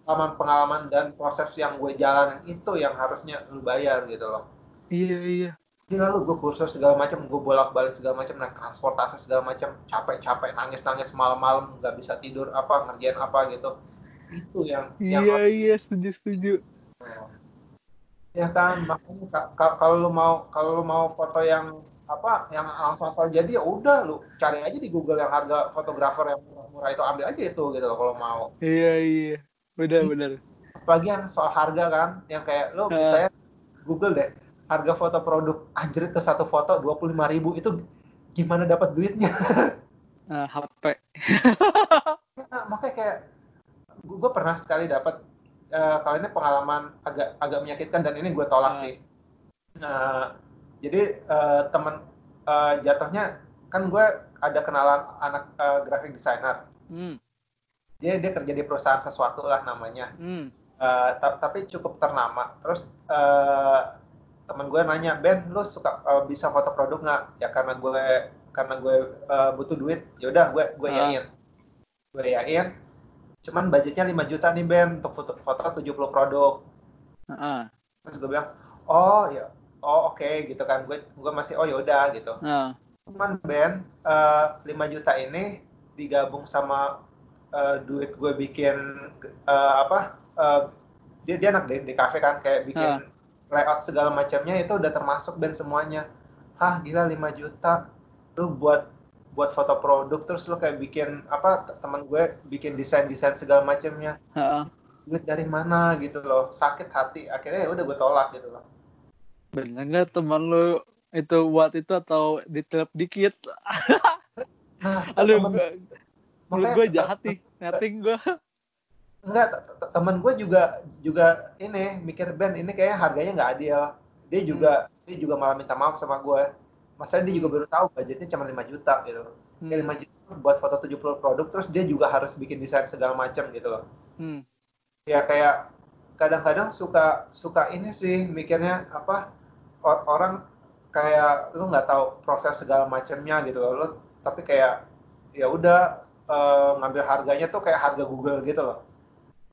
pengalaman-pengalaman dan proses yang gue jalanin itu yang harusnya lu bayar gitu loh. Iya iya. gila lu gue kursus segala macam gue bolak-balik segala macam naik transportasi segala macam capek-capek nangis-nangis malam-malam nggak bisa tidur apa ngerjain apa gitu. Itu yang yang Iya iya setuju setuju. Ya kan makanya ka- ka- kalau lu mau kalau lu mau foto yang apa yang langsung asal jadi ya udah lu cari aja di Google yang harga fotografer yang murah-murah itu ambil aja itu gitu loh kalau mau Iya iya. Benar benar. apalagi yang soal harga kan yang kayak lu Eh. misalnya Google deh harga foto produk anjir itu satu foto 25.000 ribu itu gimana dapat duitnya Nah, HP. Ya, makanya kayak gue pernah sekali dapat eh, kalau ini pengalaman agak agak menyakitkan dan ini gue tolak Ah. sih. Nah, jadi eh, teman eh, jatuhnya kan gue ada kenalan anak eh, graphic designer. Hmm. Dia dia kerja di perusahaan sesuatu lah namanya. Hmm. Ta- tapi cukup ternama. Terus eh, teman gue nanya, Ben, lu suka eh, bisa foto produk nggak? Ya karena gue karena gue eh, butuh duit, ya udah gue gue Ah. yain, gue yain. Cuman budgetnya 5 juta nih Ben untuk foto, foto 70 produk. Heeh. Terus gue bilang, oh ya, oh oke gitu kan. Gue gue masih oh yaudah gitu. Nah. Cuman Ben, eh, 5 juta ini digabung sama eh, duit gue bikin eh, apa? eh, dia dia anak di, di cafe kan kayak bikin layout segala macamnya itu udah termasuk Ben semuanya. Hah gila 5 juta. Lu buat buat foto produk terus lu kayak bikin apa teman gue bikin desain desain segala macamnya Heeh. duit dari mana gitu loh sakit hati akhirnya ya udah gue tolak gitu loh Bener nggak teman lu itu buat itu atau ditelep dikit? nah Aduh, temen- mulut gue jahat nih, netting gue. enggak te- te- temen gue juga juga ini mikir Ben ini kayaknya harganya nggak adil dia juga dia juga malah minta maaf sama gue masalahnya dia juga baru tahu budgetnya cuma 5 juta gitu Hmm. ya 5 juta buat foto 70 produk terus dia juga harus bikin desain segala macam gitu loh Hmm. ya kayak kadang-kadang suka suka ini sih mikirnya apa orang kayak lu nggak tahu proses segala macamnya gitu loh lu tapi kayak ya udah eh, ngambil harganya tuh kayak harga Google gitu loh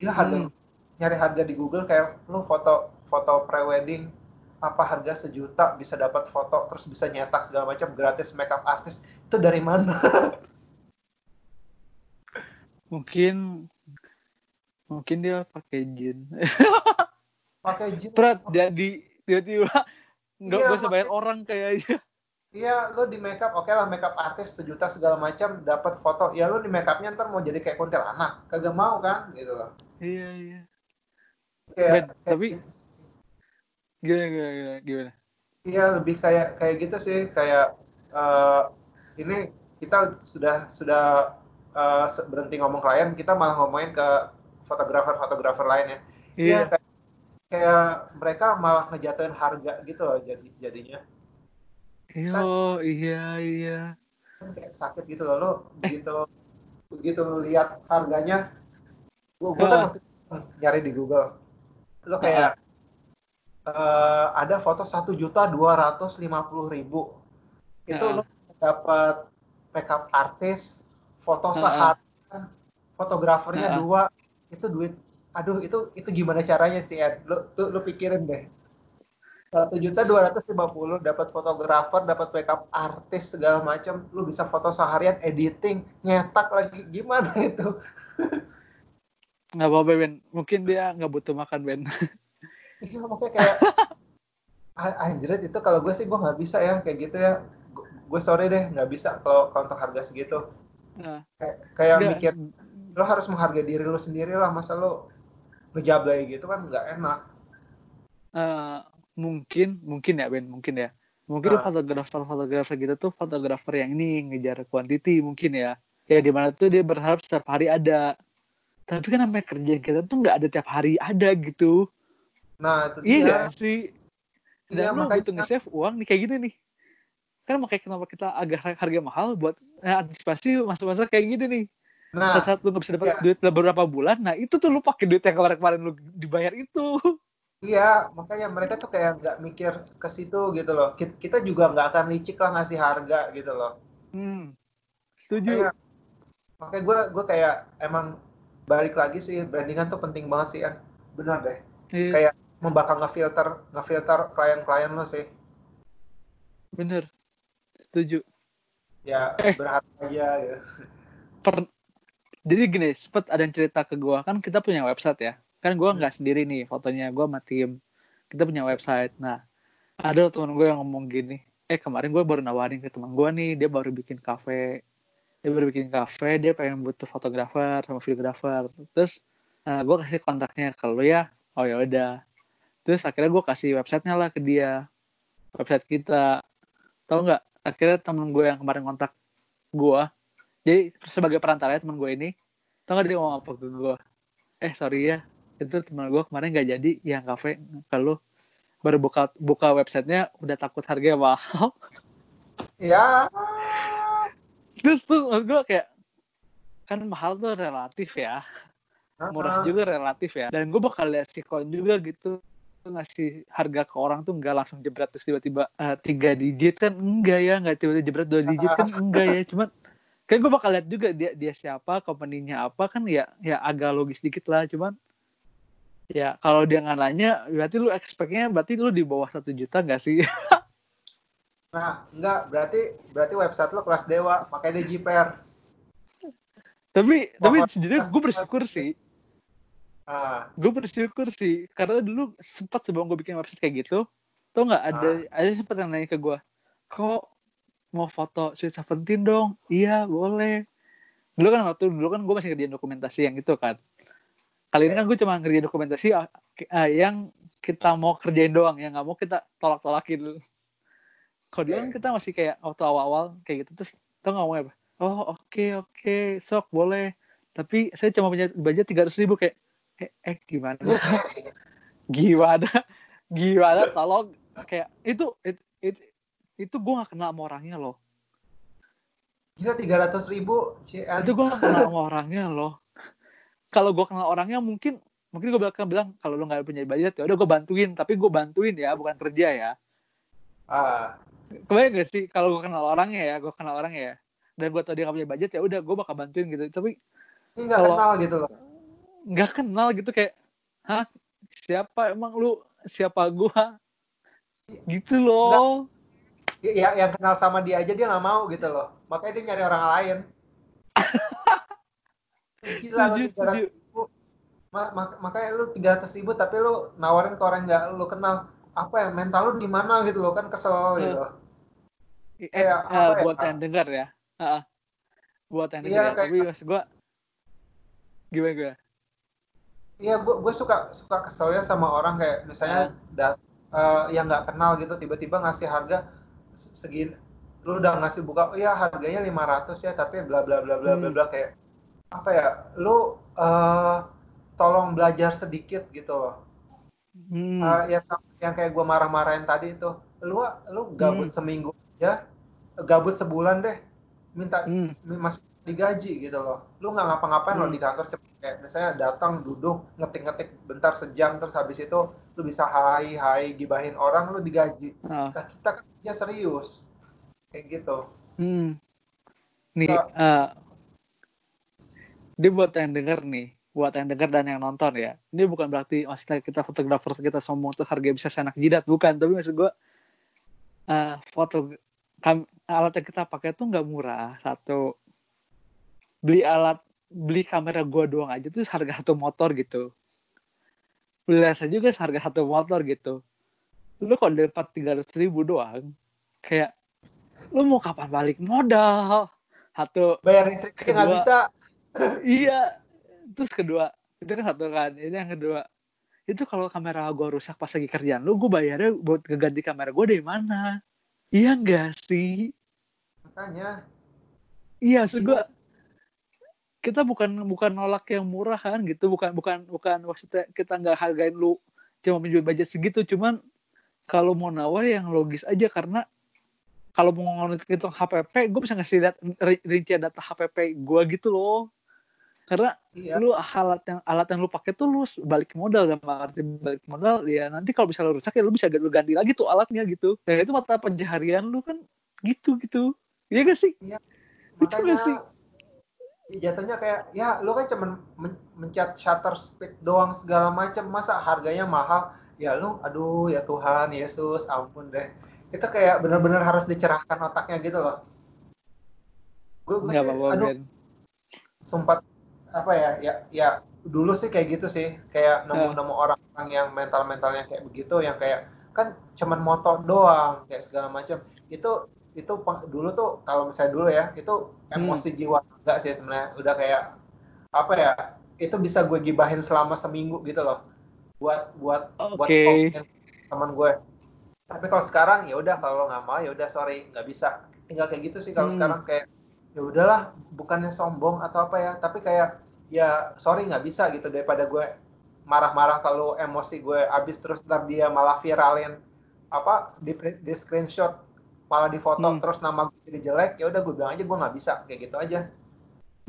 gila harga Hmm. nyari harga di Google kayak lu foto foto prewedding apa harga sejuta bisa dapat foto terus bisa nyetak segala macam gratis makeup artist itu dari mana? Mungkin mungkin dia pakai jin. Pakai jin. Prat jadi tiba-tiba nggak Iya, bisa bayar orang kayaknya Iya, lo di makeup, oke lah makeup artis sejuta segala macam, dapat foto. Ya lo di makeupnya ntar mau jadi kayak kuntilanak, kagak mau kan, gitu loh. iya iya. Kayak, Ben, kayak- tapi gimana gimana gimana? Iya, lebih kayak kayak gitu sih, kayak eh, ini kita sudah sudah se- berhenti ngomong klien, kita malah ngomongin ke fotografer-fotografer lain ya. iya kayak, kayak mereka malah ngejatuhin harga gitu loh jadi jadinya. Yo, iya iya Kan kayak sakit gitu loh, lo begitu begitu lihat harganya, gua, gua kan waktu nyari di Google, lo kayak eh, ada foto satu juta dua ratus lima puluh ribu, itu Ah. lo dapat makeup artis, foto seharian, fotografernya ah. dua, itu duit, aduh itu itu gimana caranya sih Ed? Lo, lo, lo pikirin deh. Satu juta dua ratus lima puluh dapat fotografer, dapat makeup artis segala macam, lu bisa foto seharian, editing, nyetak lagi, gimana itu? nggak apa-apa Ben mungkin dia nggak butuh makan Ben Iya makanya kayak ah, anjrit itu kalau gue sih gue nggak bisa ya kayak gitu ya. Gu- Gue sorry deh nggak bisa kalau untuk harga segitu. Nah, Kayak, kayak nggak- mikir lo harus menghargai diri lo sendiri lah masa lo ngejablay gitu kan nggak enak. eh, mungkin mungkin ya Ben mungkin ya mungkin Ah. fotografer fotografer gitu tuh fotografer yang ini ngejar quantity mungkin ya ya di mana tuh dia berharap setiap hari ada tapi kan namanya kerjaan kita tuh nggak ada tiap hari ada gitu Nah itu iya dia. sih Iya dan lu makanya butuh nge-save uang nih kayak gini nih kan makanya kenapa kita agak harga mahal buat eh, antisipasi masa-masa kayak gini nih nah saat lu nggak bisa dapat iya. duit beberapa bulan nah itu tuh lu pakai duit yang kemarin-kemarin lu dibayar itu iya makanya mereka tuh kayak nggak mikir ke situ gitu loh. Ki- Kita juga nggak akan licik lah ngasih harga gitu loh. hmm. setuju Makanya, makanya gue gue kayak emang balik lagi sih brandingan tuh penting banget sih kan. Benar deh. Iya, kayak membakar ngefilter ngefilter klien-klien lo sih. Bener. Setuju. Ya Eh. berharap aja gitu. per jadi gini sempet ada yang cerita ke gua. Kan kita punya website ya. Kan gua nggak sendiri nih fotonya gua sama tim. Kita punya website. Nah ada teman gue yang ngomong gini. Eh kemarin gue baru nawarin ke teman gue nih. Dia baru bikin cafe dia baru bikin cafe dia pengen butuh fotografer sama videografer terus gue kasih kontaknya ke lu ya. Oh ya udah terus akhirnya gue kasih websitenya lah ke dia. Website kita. Tau nggak? Akhirnya temen gue yang kemarin kontak gue jadi sebagai perantara teman gue ini tau gak dia ngomong apa ke gue eh sorry ya. Itu teman gue kemarin gak jadi. Yang cafe kalau baru buka buka websitenya udah takut harganya mahal. Ya terus terus maksud gue kayak kan mahal tuh relatif ya. Murah juga relatif ya. Dan gue bakal lihat sikon juga gitu ngasih harga ke orang tuh nggak langsung jebret terus tiba-tiba eh, tiga digit kan enggak ya nggak tiba-tiba jebret dua digit kan enggak ya. Cuman kan gue bakal lihat juga dia dia siapa company-nya apa kan ya ya agak logis dikit lah. Cuman ya kalau dia nggak nanya berarti lu expect-nya berarti lu di bawah satu juta nggak sih? Nah enggak berarti berarti website lo kelas dewa makanya dia jiper tapi tapi Mohon- sejujurnya gue bersyukur sih ah. Gue bersyukur sih karena dulu sempat sebelum gue bikin website kayak gitu tau nggak ada ada sempat yang nanya ke gue kok mau foto Sweet Seventeen dong? Iya boleh. Dulu kan waktu dulu kan gue masih ngerjain dokumentasi yang itu kan. Kali ini kan gue cuma ngerjain dokumentasi ah, ah, yang kita mau kerjain doang yang nggak mau kita tolak tolakin dulu kalau dulu kan kita masih kayak waktu awal-awal kayak gitu terus tau nggak ngomongnya apa? Oh oke oke sok boleh. Tapi saya cuma punya budget tiga ratus ribu kayak eh, eh gimana? Gimana? Gimana? Tolong kayak itu itu itu, itu gue gak kenal sama orangnya loh. Gila tiga ratus ribu CN. itu gue gak kenal sama orangnya loh. Kalau gue kenal orangnya mungkin mungkin gue bakal bilang kalau lo nggak punya budget ya udah gue bantuin. Tapi gue bantuin ya bukan kerja ya. Ah. Kebayang gak sih kalau gue kenal orangnya ya gue kenal orangnya ya. Dan gue tau dia gak punya budget ya udah gue bakal bantuin gitu. Tapi ini nggak kenal gitu loh nggak kenal gitu kayak hah? Siapa emang lu? Siapa gua? Gitu loh. Ya yang kenal sama dia aja dia nggak mau gitu loh. Makanya dia nyari orang lain. Gila ma makanya lu tiga ratus ribu tapi lu nawarin ke orang nggak lu kenal. Apa ya mental lu di mana gitu lo kan kesel gitu eh, kayak uh, buat ya? yang dengar ya. Uh, buat yang iya, dengar ya. tapi mas gue gimana gue iya gue gue suka suka keselnya sama orang kayak misalnya uh. dat, uh, yang nggak kenal gitu tiba-tiba ngasih harga segini lu udah ngasih buka oh ya harganya 500 ya tapi bla bla bla bla bla hmm. bla kayak apa ya lu uh, tolong belajar sedikit gitu loh hmm. uh, ya yang kayak gue marah-marahin tadi itu lu lu gabut hmm. seminggu ya gabut sebulan deh minta hmm. masih digaji gitu loh lu nggak ngapa-ngapain hmm. lo di kantor cepet kayak misalnya datang duduk ngetik-ngetik bentar sejam terus habis itu lu bisa hai hai gibahin orang lu digaji oh. nah kita ya serius kayak gitu hmm. nih so, uh, dia buat yang denger nih buat yang dengar dan yang nonton ya. Ini bukan berarti maksudnya kita fotografer kita sombong tuh harga bisa senak jidat bukan, tapi maksud gue uh, foto alat yang kita pakai tuh nggak murah. Satu beli alat beli kamera gue doang aja tuh harga satu motor gitu. Beli lensa juga harga satu motor gitu. Lu kok dapat tiga ratus ribu doang, kayak lu mau kapan balik modal? Satu bayar listrik nggak bisa. iya, terus kedua itu kan satu kan ini yang kedua itu kalau kamera gue rusak pas lagi kerjaan lu gue bayarnya buat ngeganti kamera gue dari mana iya enggak sih makanya iya maksud gue kita bukan bukan nolak yang murahan gitu bukan bukan bukan maksudnya kita nggak hargain lu cuma menjual budget segitu cuman kalau mau nawar yang logis aja karena kalau mau ngitung HPP gue bisa ngasih lihat rincian data HPP gue gitu loh. Karena iya. lu alat yang alat yang lu pakai tuh lu balik modal dan arti balik modal ya nanti kalau bisa lu rusak ya lu bisa lu ganti lagi tuh alatnya gitu. Ya itu mata pencaharian lu kan gitu gitu. Iya gak sih? Iya. Itu gak sih jatuhnya kayak ya lu kan cuman men mencet shutter speed doang segala macam masa harganya mahal? Ya lu aduh ya Tuhan Yesus ampun deh. Itu kayak benar-benar harus dicerahkan otaknya gitu loh. Gue gue aduh. Sempat apa ya ya ya dulu sih kayak gitu sih. Kayak nemu-nemu hmm. orang yang mental-mentalnya kayak begitu yang kayak kan cuman moto doang kayak segala macam. Itu itu dulu tuh kalau misalnya dulu ya itu emosi hmm. jiwa enggak sih sebenarnya udah kayak apa ya itu bisa gue gibahin selama seminggu gitu loh buat buat okay. buat teman gue tapi kalau sekarang ya udah kalau nggak mau ya udah sorry nggak bisa tinggal kayak gitu sih kalau hmm. sekarang kayak ya udahlah bukannya sombong atau apa ya tapi kayak ya sorry nggak bisa gitu daripada gue marah-marah kalau emosi gue habis terus ntar dia malah viralin apa di, di screenshot malah di foto hmm. terus nama gue jadi jelek ya udah gue bilang aja gue nggak bisa kayak gitu aja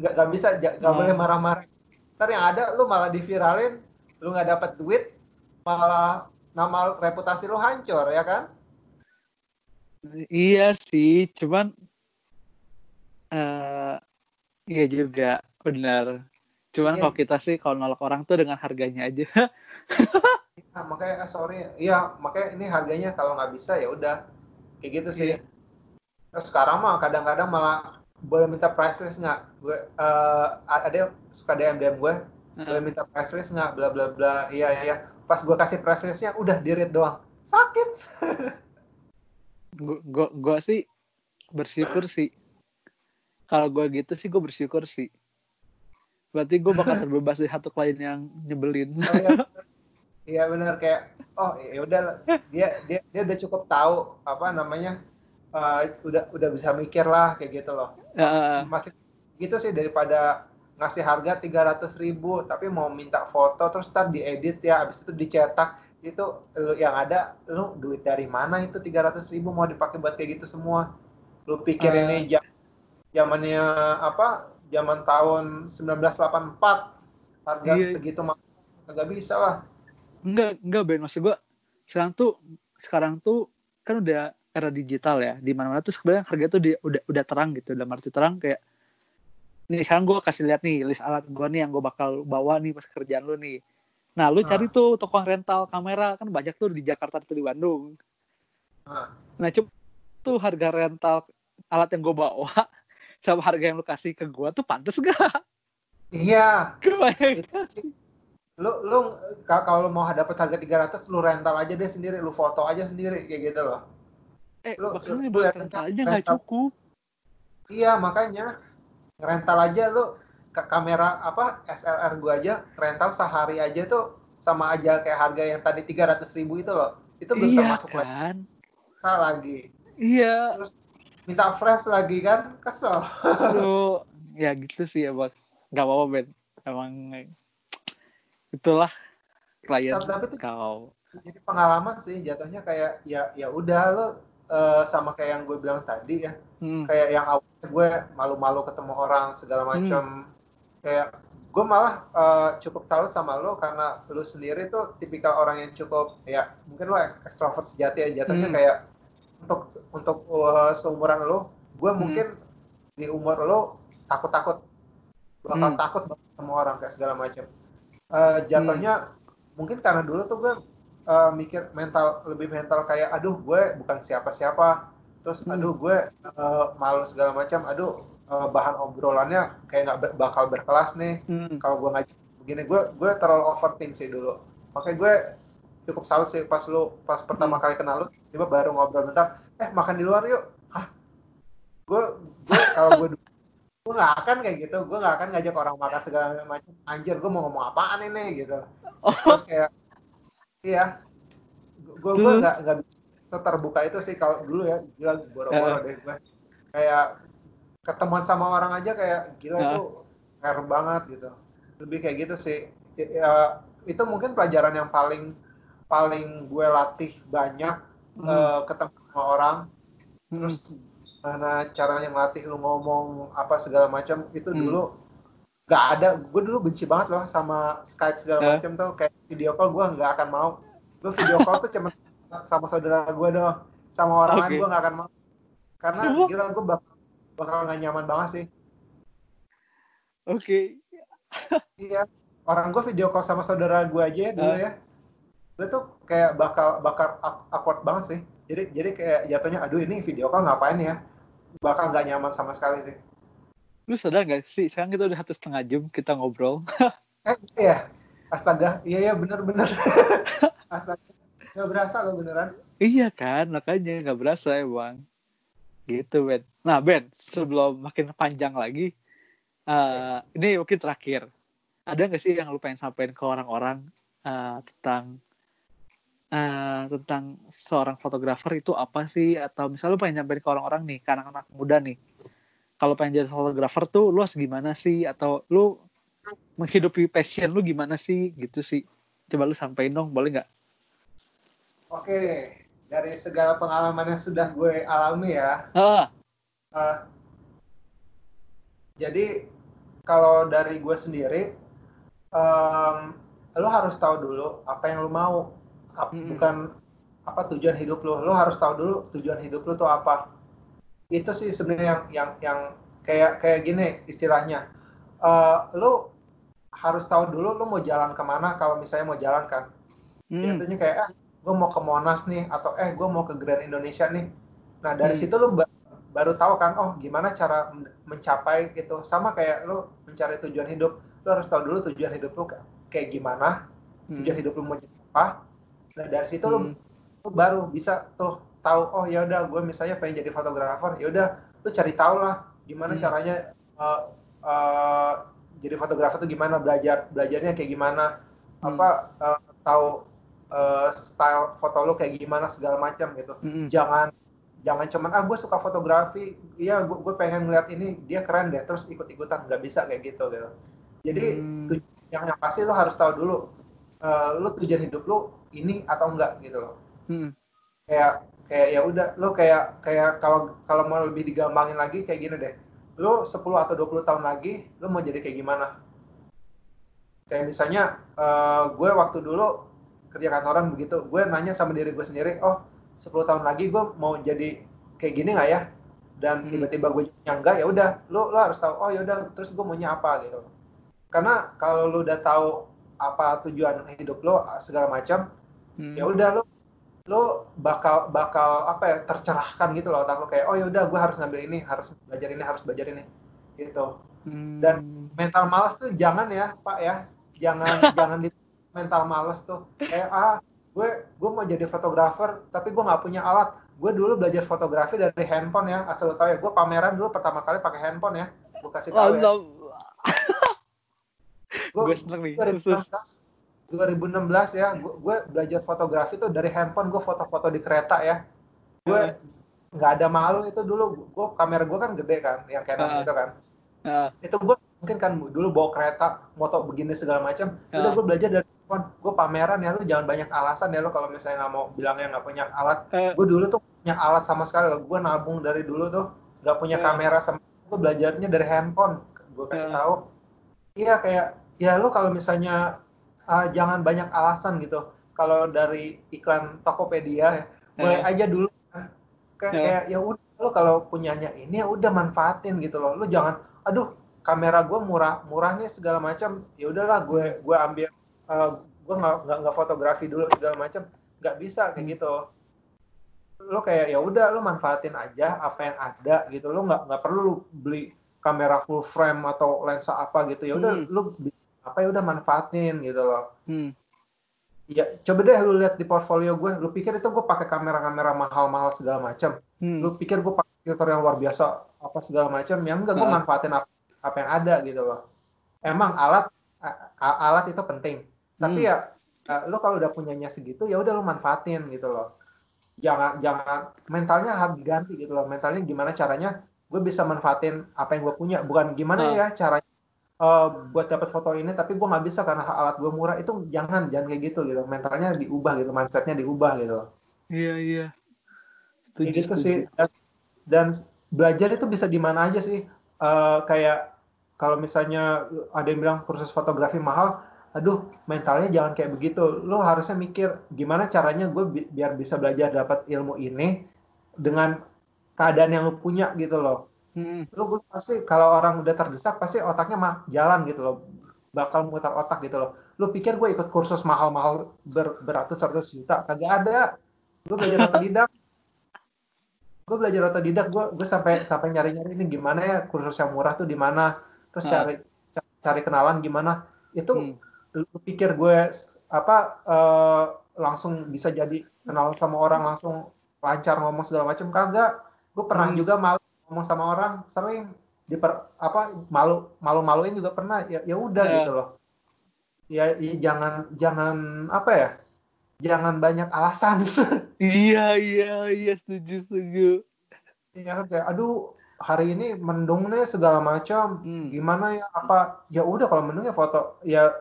nggak nggak bisa nggak hmm. boleh marah-marah ntar yang ada lu malah diviralin lu nggak dapat duit malah nama reputasi lu hancur ya kan iya sih cuman uh, iya juga benar Cuman yeah. kalau kita sih kalau nolak orang tuh dengan harganya aja. ya, makanya ah, sorry, iya makanya ini harganya kalau nggak bisa ya udah kayak gitu sih. Yeah. Terus sekarang mah kadang-kadang malah boleh minta price list nggak? Gue uh, ada yang suka DM DM gue, uh. boleh minta price list nggak? Bla bla bla. Iya iya. Pas gue kasih price listnya udah dirit doang. Sakit. gue gue sih bersyukur sih. Kalau gue gitu sih gue bersyukur sih Berarti gue bakal terbebas dari satu klien yang nyebelin. Oh, iya. iya benar kayak oh ya udah dia dia dia udah cukup tahu apa namanya uh, udah udah bisa mikir lah kayak gitu loh. Uh, Masih gitu sih daripada ngasih harga tiga ratus ribu tapi mau minta foto terus ntar diedit ya habis itu dicetak itu yang ada lu duit dari mana itu tiga ratus ribu mau dipakai buat kayak gitu semua? Lu pikir uh, ini jam zamannya apa zaman tahun 1984 harga iya. segitu mah nggak bisa lah enggak enggak Ben maksud gua sekarang tuh sekarang tuh kan udah era digital ya di mana mana tuh sebenarnya harga tuh di, udah udah terang gitu udah arti terang kayak nih sekarang gue kasih lihat nih list alat gue nih yang gue bakal bawa nih pas kerjaan lu nih nah lu ah. cari tuh toko rental kamera kan banyak tuh di Jakarta tuh di Bandung ah. nah coba tuh harga rental alat yang gue bawa sama harga yang lu kasih ke gua tuh pantas gak? Iya. Kebayang lu lu kalau mau dapat harga 300 lu rental aja deh sendiri lu foto aja sendiri kayak gitu loh. Eh lu, bahkan lu, buat rental aja nggak cukup. Iya makanya rental aja lu ke kamera apa SLR gua aja rental sehari aja tuh sama aja kayak harga yang tadi 300 ribu itu loh. Itu belum iya, termasuk kan? lagi. Iya. Terus minta fresh lagi kan kesel. Lu ya gitu sih ya bang nggak apa-apa Ben. Emang itulah klien tapi itu kau jadi pengalaman sih jatuhnya kayak ya ya udah lo uh, sama kayak yang gue bilang tadi ya hmm. kayak yang awalnya gue malu-malu ketemu orang segala macam hmm. kayak gue malah uh, cukup salut sama lo karena lo sendiri tuh tipikal orang yang cukup ya mungkin lo ekstrovert sejati ya jatuhnya hmm. kayak untuk untuk uh, seumuran lo gue hmm. mungkin di umur lo takut-takut bakal hmm. takut ketemu orang kayak segala macam uh, jatuhnya hmm. mungkin karena dulu tuh gue uh, mikir mental lebih mental kayak aduh gue bukan siapa-siapa terus hmm. aduh gue uh, malu segala macam aduh uh, bahan obrolannya kayak nggak bakal berkelas nih hmm. kalau gue ngaji begini gue gue terlalu overthink sih dulu makanya gue cukup salut sih pas lu pas pertama hmm. kali kenal lu tiba baru ngobrol bentar eh makan di luar yuk hah gue gue kalau gue gue nggak akan kayak gitu gue nggak akan ngajak orang makan segala macam anjir gue mau ngomong apaan ini gitu oh. terus kayak iya gue gue nggak nggak terbuka itu sih kalau dulu ya gila boro-boro uh. deh gue kayak ketemuan sama orang aja kayak gila uh. itu fair banget gitu lebih kayak gitu sih ya, itu mungkin pelajaran yang paling paling gue latih banyak hmm. uh, ketemu sama orang hmm. terus mana cara yang latih lu ngomong apa segala macam itu hmm. dulu gak ada gue dulu benci banget loh sama Skype segala eh? macam tuh kayak video call gue nggak akan mau lu video call tuh cuma sama saudara gue doang sama orang okay. lain gue nggak akan mau karena gila gue bakal bakal nggak nyaman banget sih oke okay. iya orang gue video call sama saudara gue aja dulu uh. ya gue tuh kayak bakal bakal awkward banget sih jadi jadi kayak jatuhnya aduh ini video call ngapain ya bakal nggak nyaman sama sekali sih. Lu sadar gak sih, sekarang kita udah satu setengah jam kita ngobrol. eh, iya. Astaga, iya ya bener-bener. Astaga, gak berasa lo beneran. Iya kan, makanya gak berasa emang. Gitu, Ben. Nah, Ben, sebelum makin panjang lagi, uh, ini mungkin terakhir. Ada gak sih yang lu pengen sampaikan ke orang-orang uh, tentang uh, tentang seorang fotografer itu apa sih? Atau misalnya lu pengen nyampein ke orang-orang nih ke anak-anak muda nih. Kalau pengen jadi fotografer tuh lu harus gimana sih? Atau lu menghidupi passion lu gimana sih? Gitu sih. Coba lu sampaikan dong boleh nggak? Oke dari segala pengalaman yang sudah gue alami ya. Ah. uh, jadi kalau dari gue sendiri um, lo harus tahu dulu apa yang lo mau hmm. bukan apa tujuan hidup lo lo harus tahu dulu tujuan hidup lo tuh apa itu sih sebenarnya yang yang yang kayak kayak gini istilahnya uh, lo harus tahu dulu lo mau jalan ke mana kalau misalnya mau jalan kan hmm. Jatuhnya kayak eh gue mau ke Monas nih atau eh gue mau ke Grand Indonesia nih nah dari hmm. situ lo ba baru tahu kan oh gimana cara mencapai gitu sama kayak lo mencari tujuan hidup lo harus tahu dulu tujuan hidup lo kayak gimana hmm. tujuan hidup lo mau jadi apa Nah dari situ hmm. lu, lu baru bisa tuh tahu oh ya udah gue misalnya pengen jadi fotografer ya udah lu cari tahu lah gimana hmm. caranya uh, uh, jadi fotografer tuh gimana belajar belajarnya kayak gimana hmm. apa uh, tahu uh, style foto lu kayak gimana segala macam gitu hmm. jangan jangan cuman ah gue suka fotografi iya gue, gue pengen ngeliat ini dia keren deh terus ikut ikutan nggak bisa kayak gitu gitu jadi hmm. yang yang pasti lu harus tahu dulu uh, lu tujuan hidup lu ini atau enggak gitu loh. Hmm. kayak kayak ya udah lo kayak kayak kalau kalau mau lebih digampangin lagi kayak gini deh. Lo 10 atau 20 tahun lagi lo mau jadi kayak gimana? Kayak misalnya uh, gue waktu dulu kerja kantoran begitu gue nanya sama diri gue sendiri oh 10 tahun lagi gue mau jadi kayak gini nggak ya? Dan hmm. tiba-tiba gue yang enggak ya udah lo lo harus tahu oh ya udah terus gue maunya apa? Gitu karena kalau lo udah tahu apa tujuan hidup lo segala macam hmm. ya udah lo lo bakal bakal apa ya tercerahkan gitu loh otak lo kayak oh ya udah gue harus ngambil ini harus belajar ini harus belajar ini. Gitu. Hmm. dan mental malas tuh jangan ya pak ya. Jangan jangan di mental males tuh. Kayak ah gue gue mau jadi fotografer tapi gue nggak punya alat. Gue dulu belajar fotografi dari handphone ya asal lo tau ya. Gue pameran dulu pertama kali pakai handphone ya. Gue kasih tahu ya. gue seneng nih 2016, 2016 ya gue, belajar fotografi tuh dari handphone gue foto-foto di kereta ya gue nggak ada malu itu dulu gue kamera gue kan gede kan yang Canon uh, itu kan uh. itu gue mungkin kan dulu bawa kereta moto begini segala macam uh. udah gue belajar dari handphone gue pameran ya lu jangan banyak alasan ya lu kalau misalnya nggak mau bilangnya nggak punya alat uh. gue dulu tuh punya alat sama sekali gue nabung dari dulu tuh nggak punya uh. kamera sama gue belajarnya dari handphone gue kasih uh. tahu iya kayak ya lu kalau misalnya uh, jangan banyak alasan gitu. Kalau dari iklan Tokopedia mulai uh. aja dulu kayak yeah. kayak ya udah lo kalau punyanya ini ya udah manfaatin gitu loh. Lo jangan aduh kamera gue murah murah nih segala macam. Ya udahlah gue gue ambil uh, eh, gue nggak nggak fotografi dulu segala macam. Nggak bisa kayak gitu. Lo kayak ya udah lo manfaatin aja apa yang ada gitu. Lo nggak nggak perlu beli kamera full frame atau lensa apa gitu. Ya udah hmm. lo apa ya udah manfaatin gitu loh. Hmm. Ya coba deh lu lihat di portfolio gue lu pikir itu gue pakai kamera-kamera mahal-mahal segala macam hmm. lu pikir gue pakai filter yang luar biasa apa segala macam yang enggak gue manfaatin apa, apa yang ada gitu loh. Emang alat alat itu penting. Tapi hmm. ya lu kalau udah punyanya segitu ya udah lu manfaatin gitu loh. Jangan jangan mentalnya harus diganti gitu loh. Mentalnya gimana caranya gue bisa manfaatin apa yang gue punya. Bukan gimana hmm. ya caranya uh, buat dapat foto ini tapi gue nggak bisa karena alat gue murah itu jangan jangan kayak gitu gitu. Mentalnya diubah gitu mindsetnya diubah gitu. Iya iya. Setuju, gitu setuju. sih. Dan, dan belajar itu bisa di mana aja sih. Uh, kayak kalau misalnya ada yang bilang kursus fotografi mahal aduh mentalnya jangan kayak begitu. Lo harusnya mikir gimana caranya gue bi biar bisa belajar dapat ilmu ini dengan keadaan yang lo punya gitu loh Hmm. Lu pasti kalau orang udah terdesak pasti otaknya mah jalan gitu loh. Bakal mutar otak gitu loh. Lu pikir gue ikut kursus mahal-mahal ber, beratus-ratus juta? Kagak ada. Gue belajar otodidak. gue belajar otodidak. Gue gue sampai sampai nyari-nyari ini gimana ya kursus yang murah tuh di mana. Terus cari cari kenalan gimana. Itu hmm. lu pikir gue apa uh, langsung bisa jadi kenal sama orang langsung lancar ngomong segala macam kagak. Gue pernah hmm. juga malu ngomong sama orang sering diper apa malu malu maluin juga pernah. Ya ya udah yeah. gitu loh. Ya, ya jangan jangan apa ya jangan banyak alasan. Iya iya iya setuju setuju. Kan kayak aduh hari ini mendung nih segala macam. Hmm. gimana ya apa? Ya udah kalau mendung ya foto ya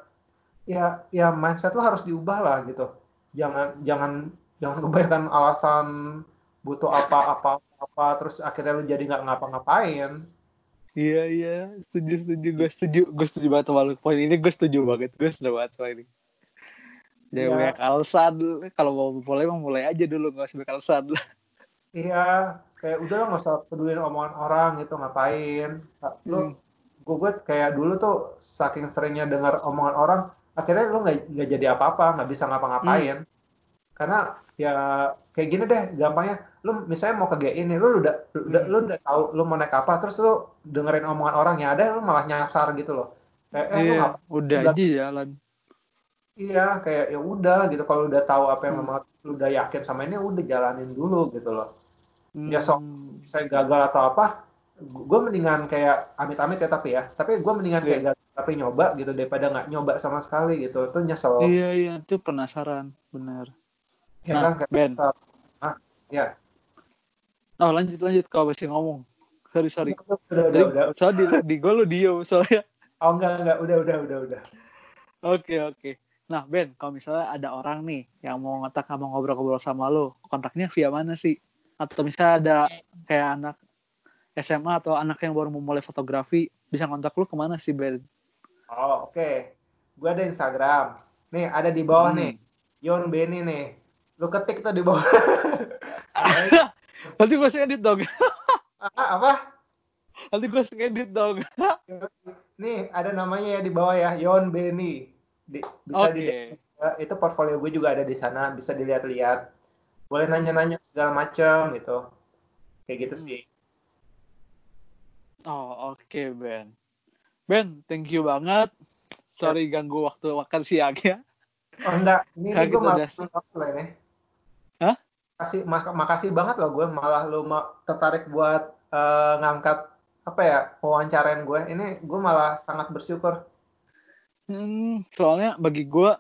ya ya mindset lo harus diubah lah gitu. Jangan jangan jangan kebanyakan alasan butuh apa apa terus akhirnya lu jadi nggak ngapa-ngapain. Iya iya. Setuju setuju. Gue setuju. Gue setuju banget sama lu. Poin ini gue setuju banget. Gue setuju banget sama ini. Jangan ya. banyak alasan kalau mau mulai mau mulai aja dulu. Nggak usah banyak alasan iya. Kayak udah lo nggak usah pedulin omongan orang gitu. Ngapain? Lu hmm. gue, gue kayak dulu tuh saking seringnya dengar omongan orang akhirnya lu nggak nggak jadi apa-apa. Nggak bisa ngapa-ngapain. Hmm. karena ya kayak gini deh gampangnya. Lu misalnya mau ke GI ini lu udah udah lu udah tahu lu mau naik apa terus lu dengerin omongan orang ya ada lu malah nyasar gitu loh. Kayak eh, iya, lu ngapa, udah aja jalan. Iya kayak ya udah gitu. Kalau udah tahu apa yang hmm. lu udah yakin sama ini udah jalanin dulu gitu loh. Hmm. ya sok saya gagal atau apa gue mendingan kayak amit-amit ya tapi ya. Tapi gue mendingan yeah. kayak gagal tapi nyoba gitu daripada nggak nyoba sama sekali gitu. Itu nyesel. Iya iya. Itu penasaran benar ya nah, kan Ben ah, ya Oh lanjut lanjut kau masih ngomong. Sorry sorry. Udah udah udah. udah. Soalnya di, di gue lu diem soalnya. Oh enggak enggak udah udah udah udah. Oke oke. Nah Ben, kalau misalnya ada orang nih yang mau ngontak mau ngobrol-ngobrol sama lo, kontaknya via mana sih? Atau misalnya ada kayak anak SMA atau anak yang baru memulai fotografi, bisa kontak lu ke mana sih Ben? Oh oke. Okay. Gue ada Instagram. Nih ada di bawah hmm. nih. Yon Benny nih. Lu ketik tuh di bawah. Nanti gue edit dong. Apa? Nanti gue edit dong. Nih, ada namanya ya di bawah ya, Yon Beni. Di, bisa okay. di itu portfolio gue juga ada di sana, bisa dilihat-lihat. Boleh nanya-nanya segala macam gitu. Kayak gitu sih. Oh, oke okay, Ben. Ben, thank you banget. Sorry ganggu waktu makan siang ya. Oh enggak, ini, ini gue malah loh ini. Hah? Kasih, mak- makasih banget loh gue malah lu ma- tertarik buat eh, ngangkat apa ya wawancarain gue. Ini gue malah sangat bersyukur. Hmm, soalnya bagi gue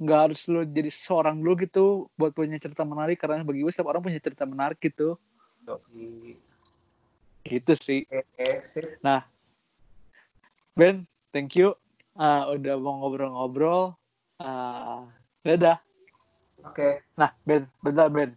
nggak harus lo jadi seorang dulu gitu buat punya cerita menarik karena bagi gue setiap orang punya cerita menarik gitu Oke, gitu sih sip. Ben thank you Ah, udah mau ngobrol-ngobrol Ah, dadah Oke, nah Ben bentar Ben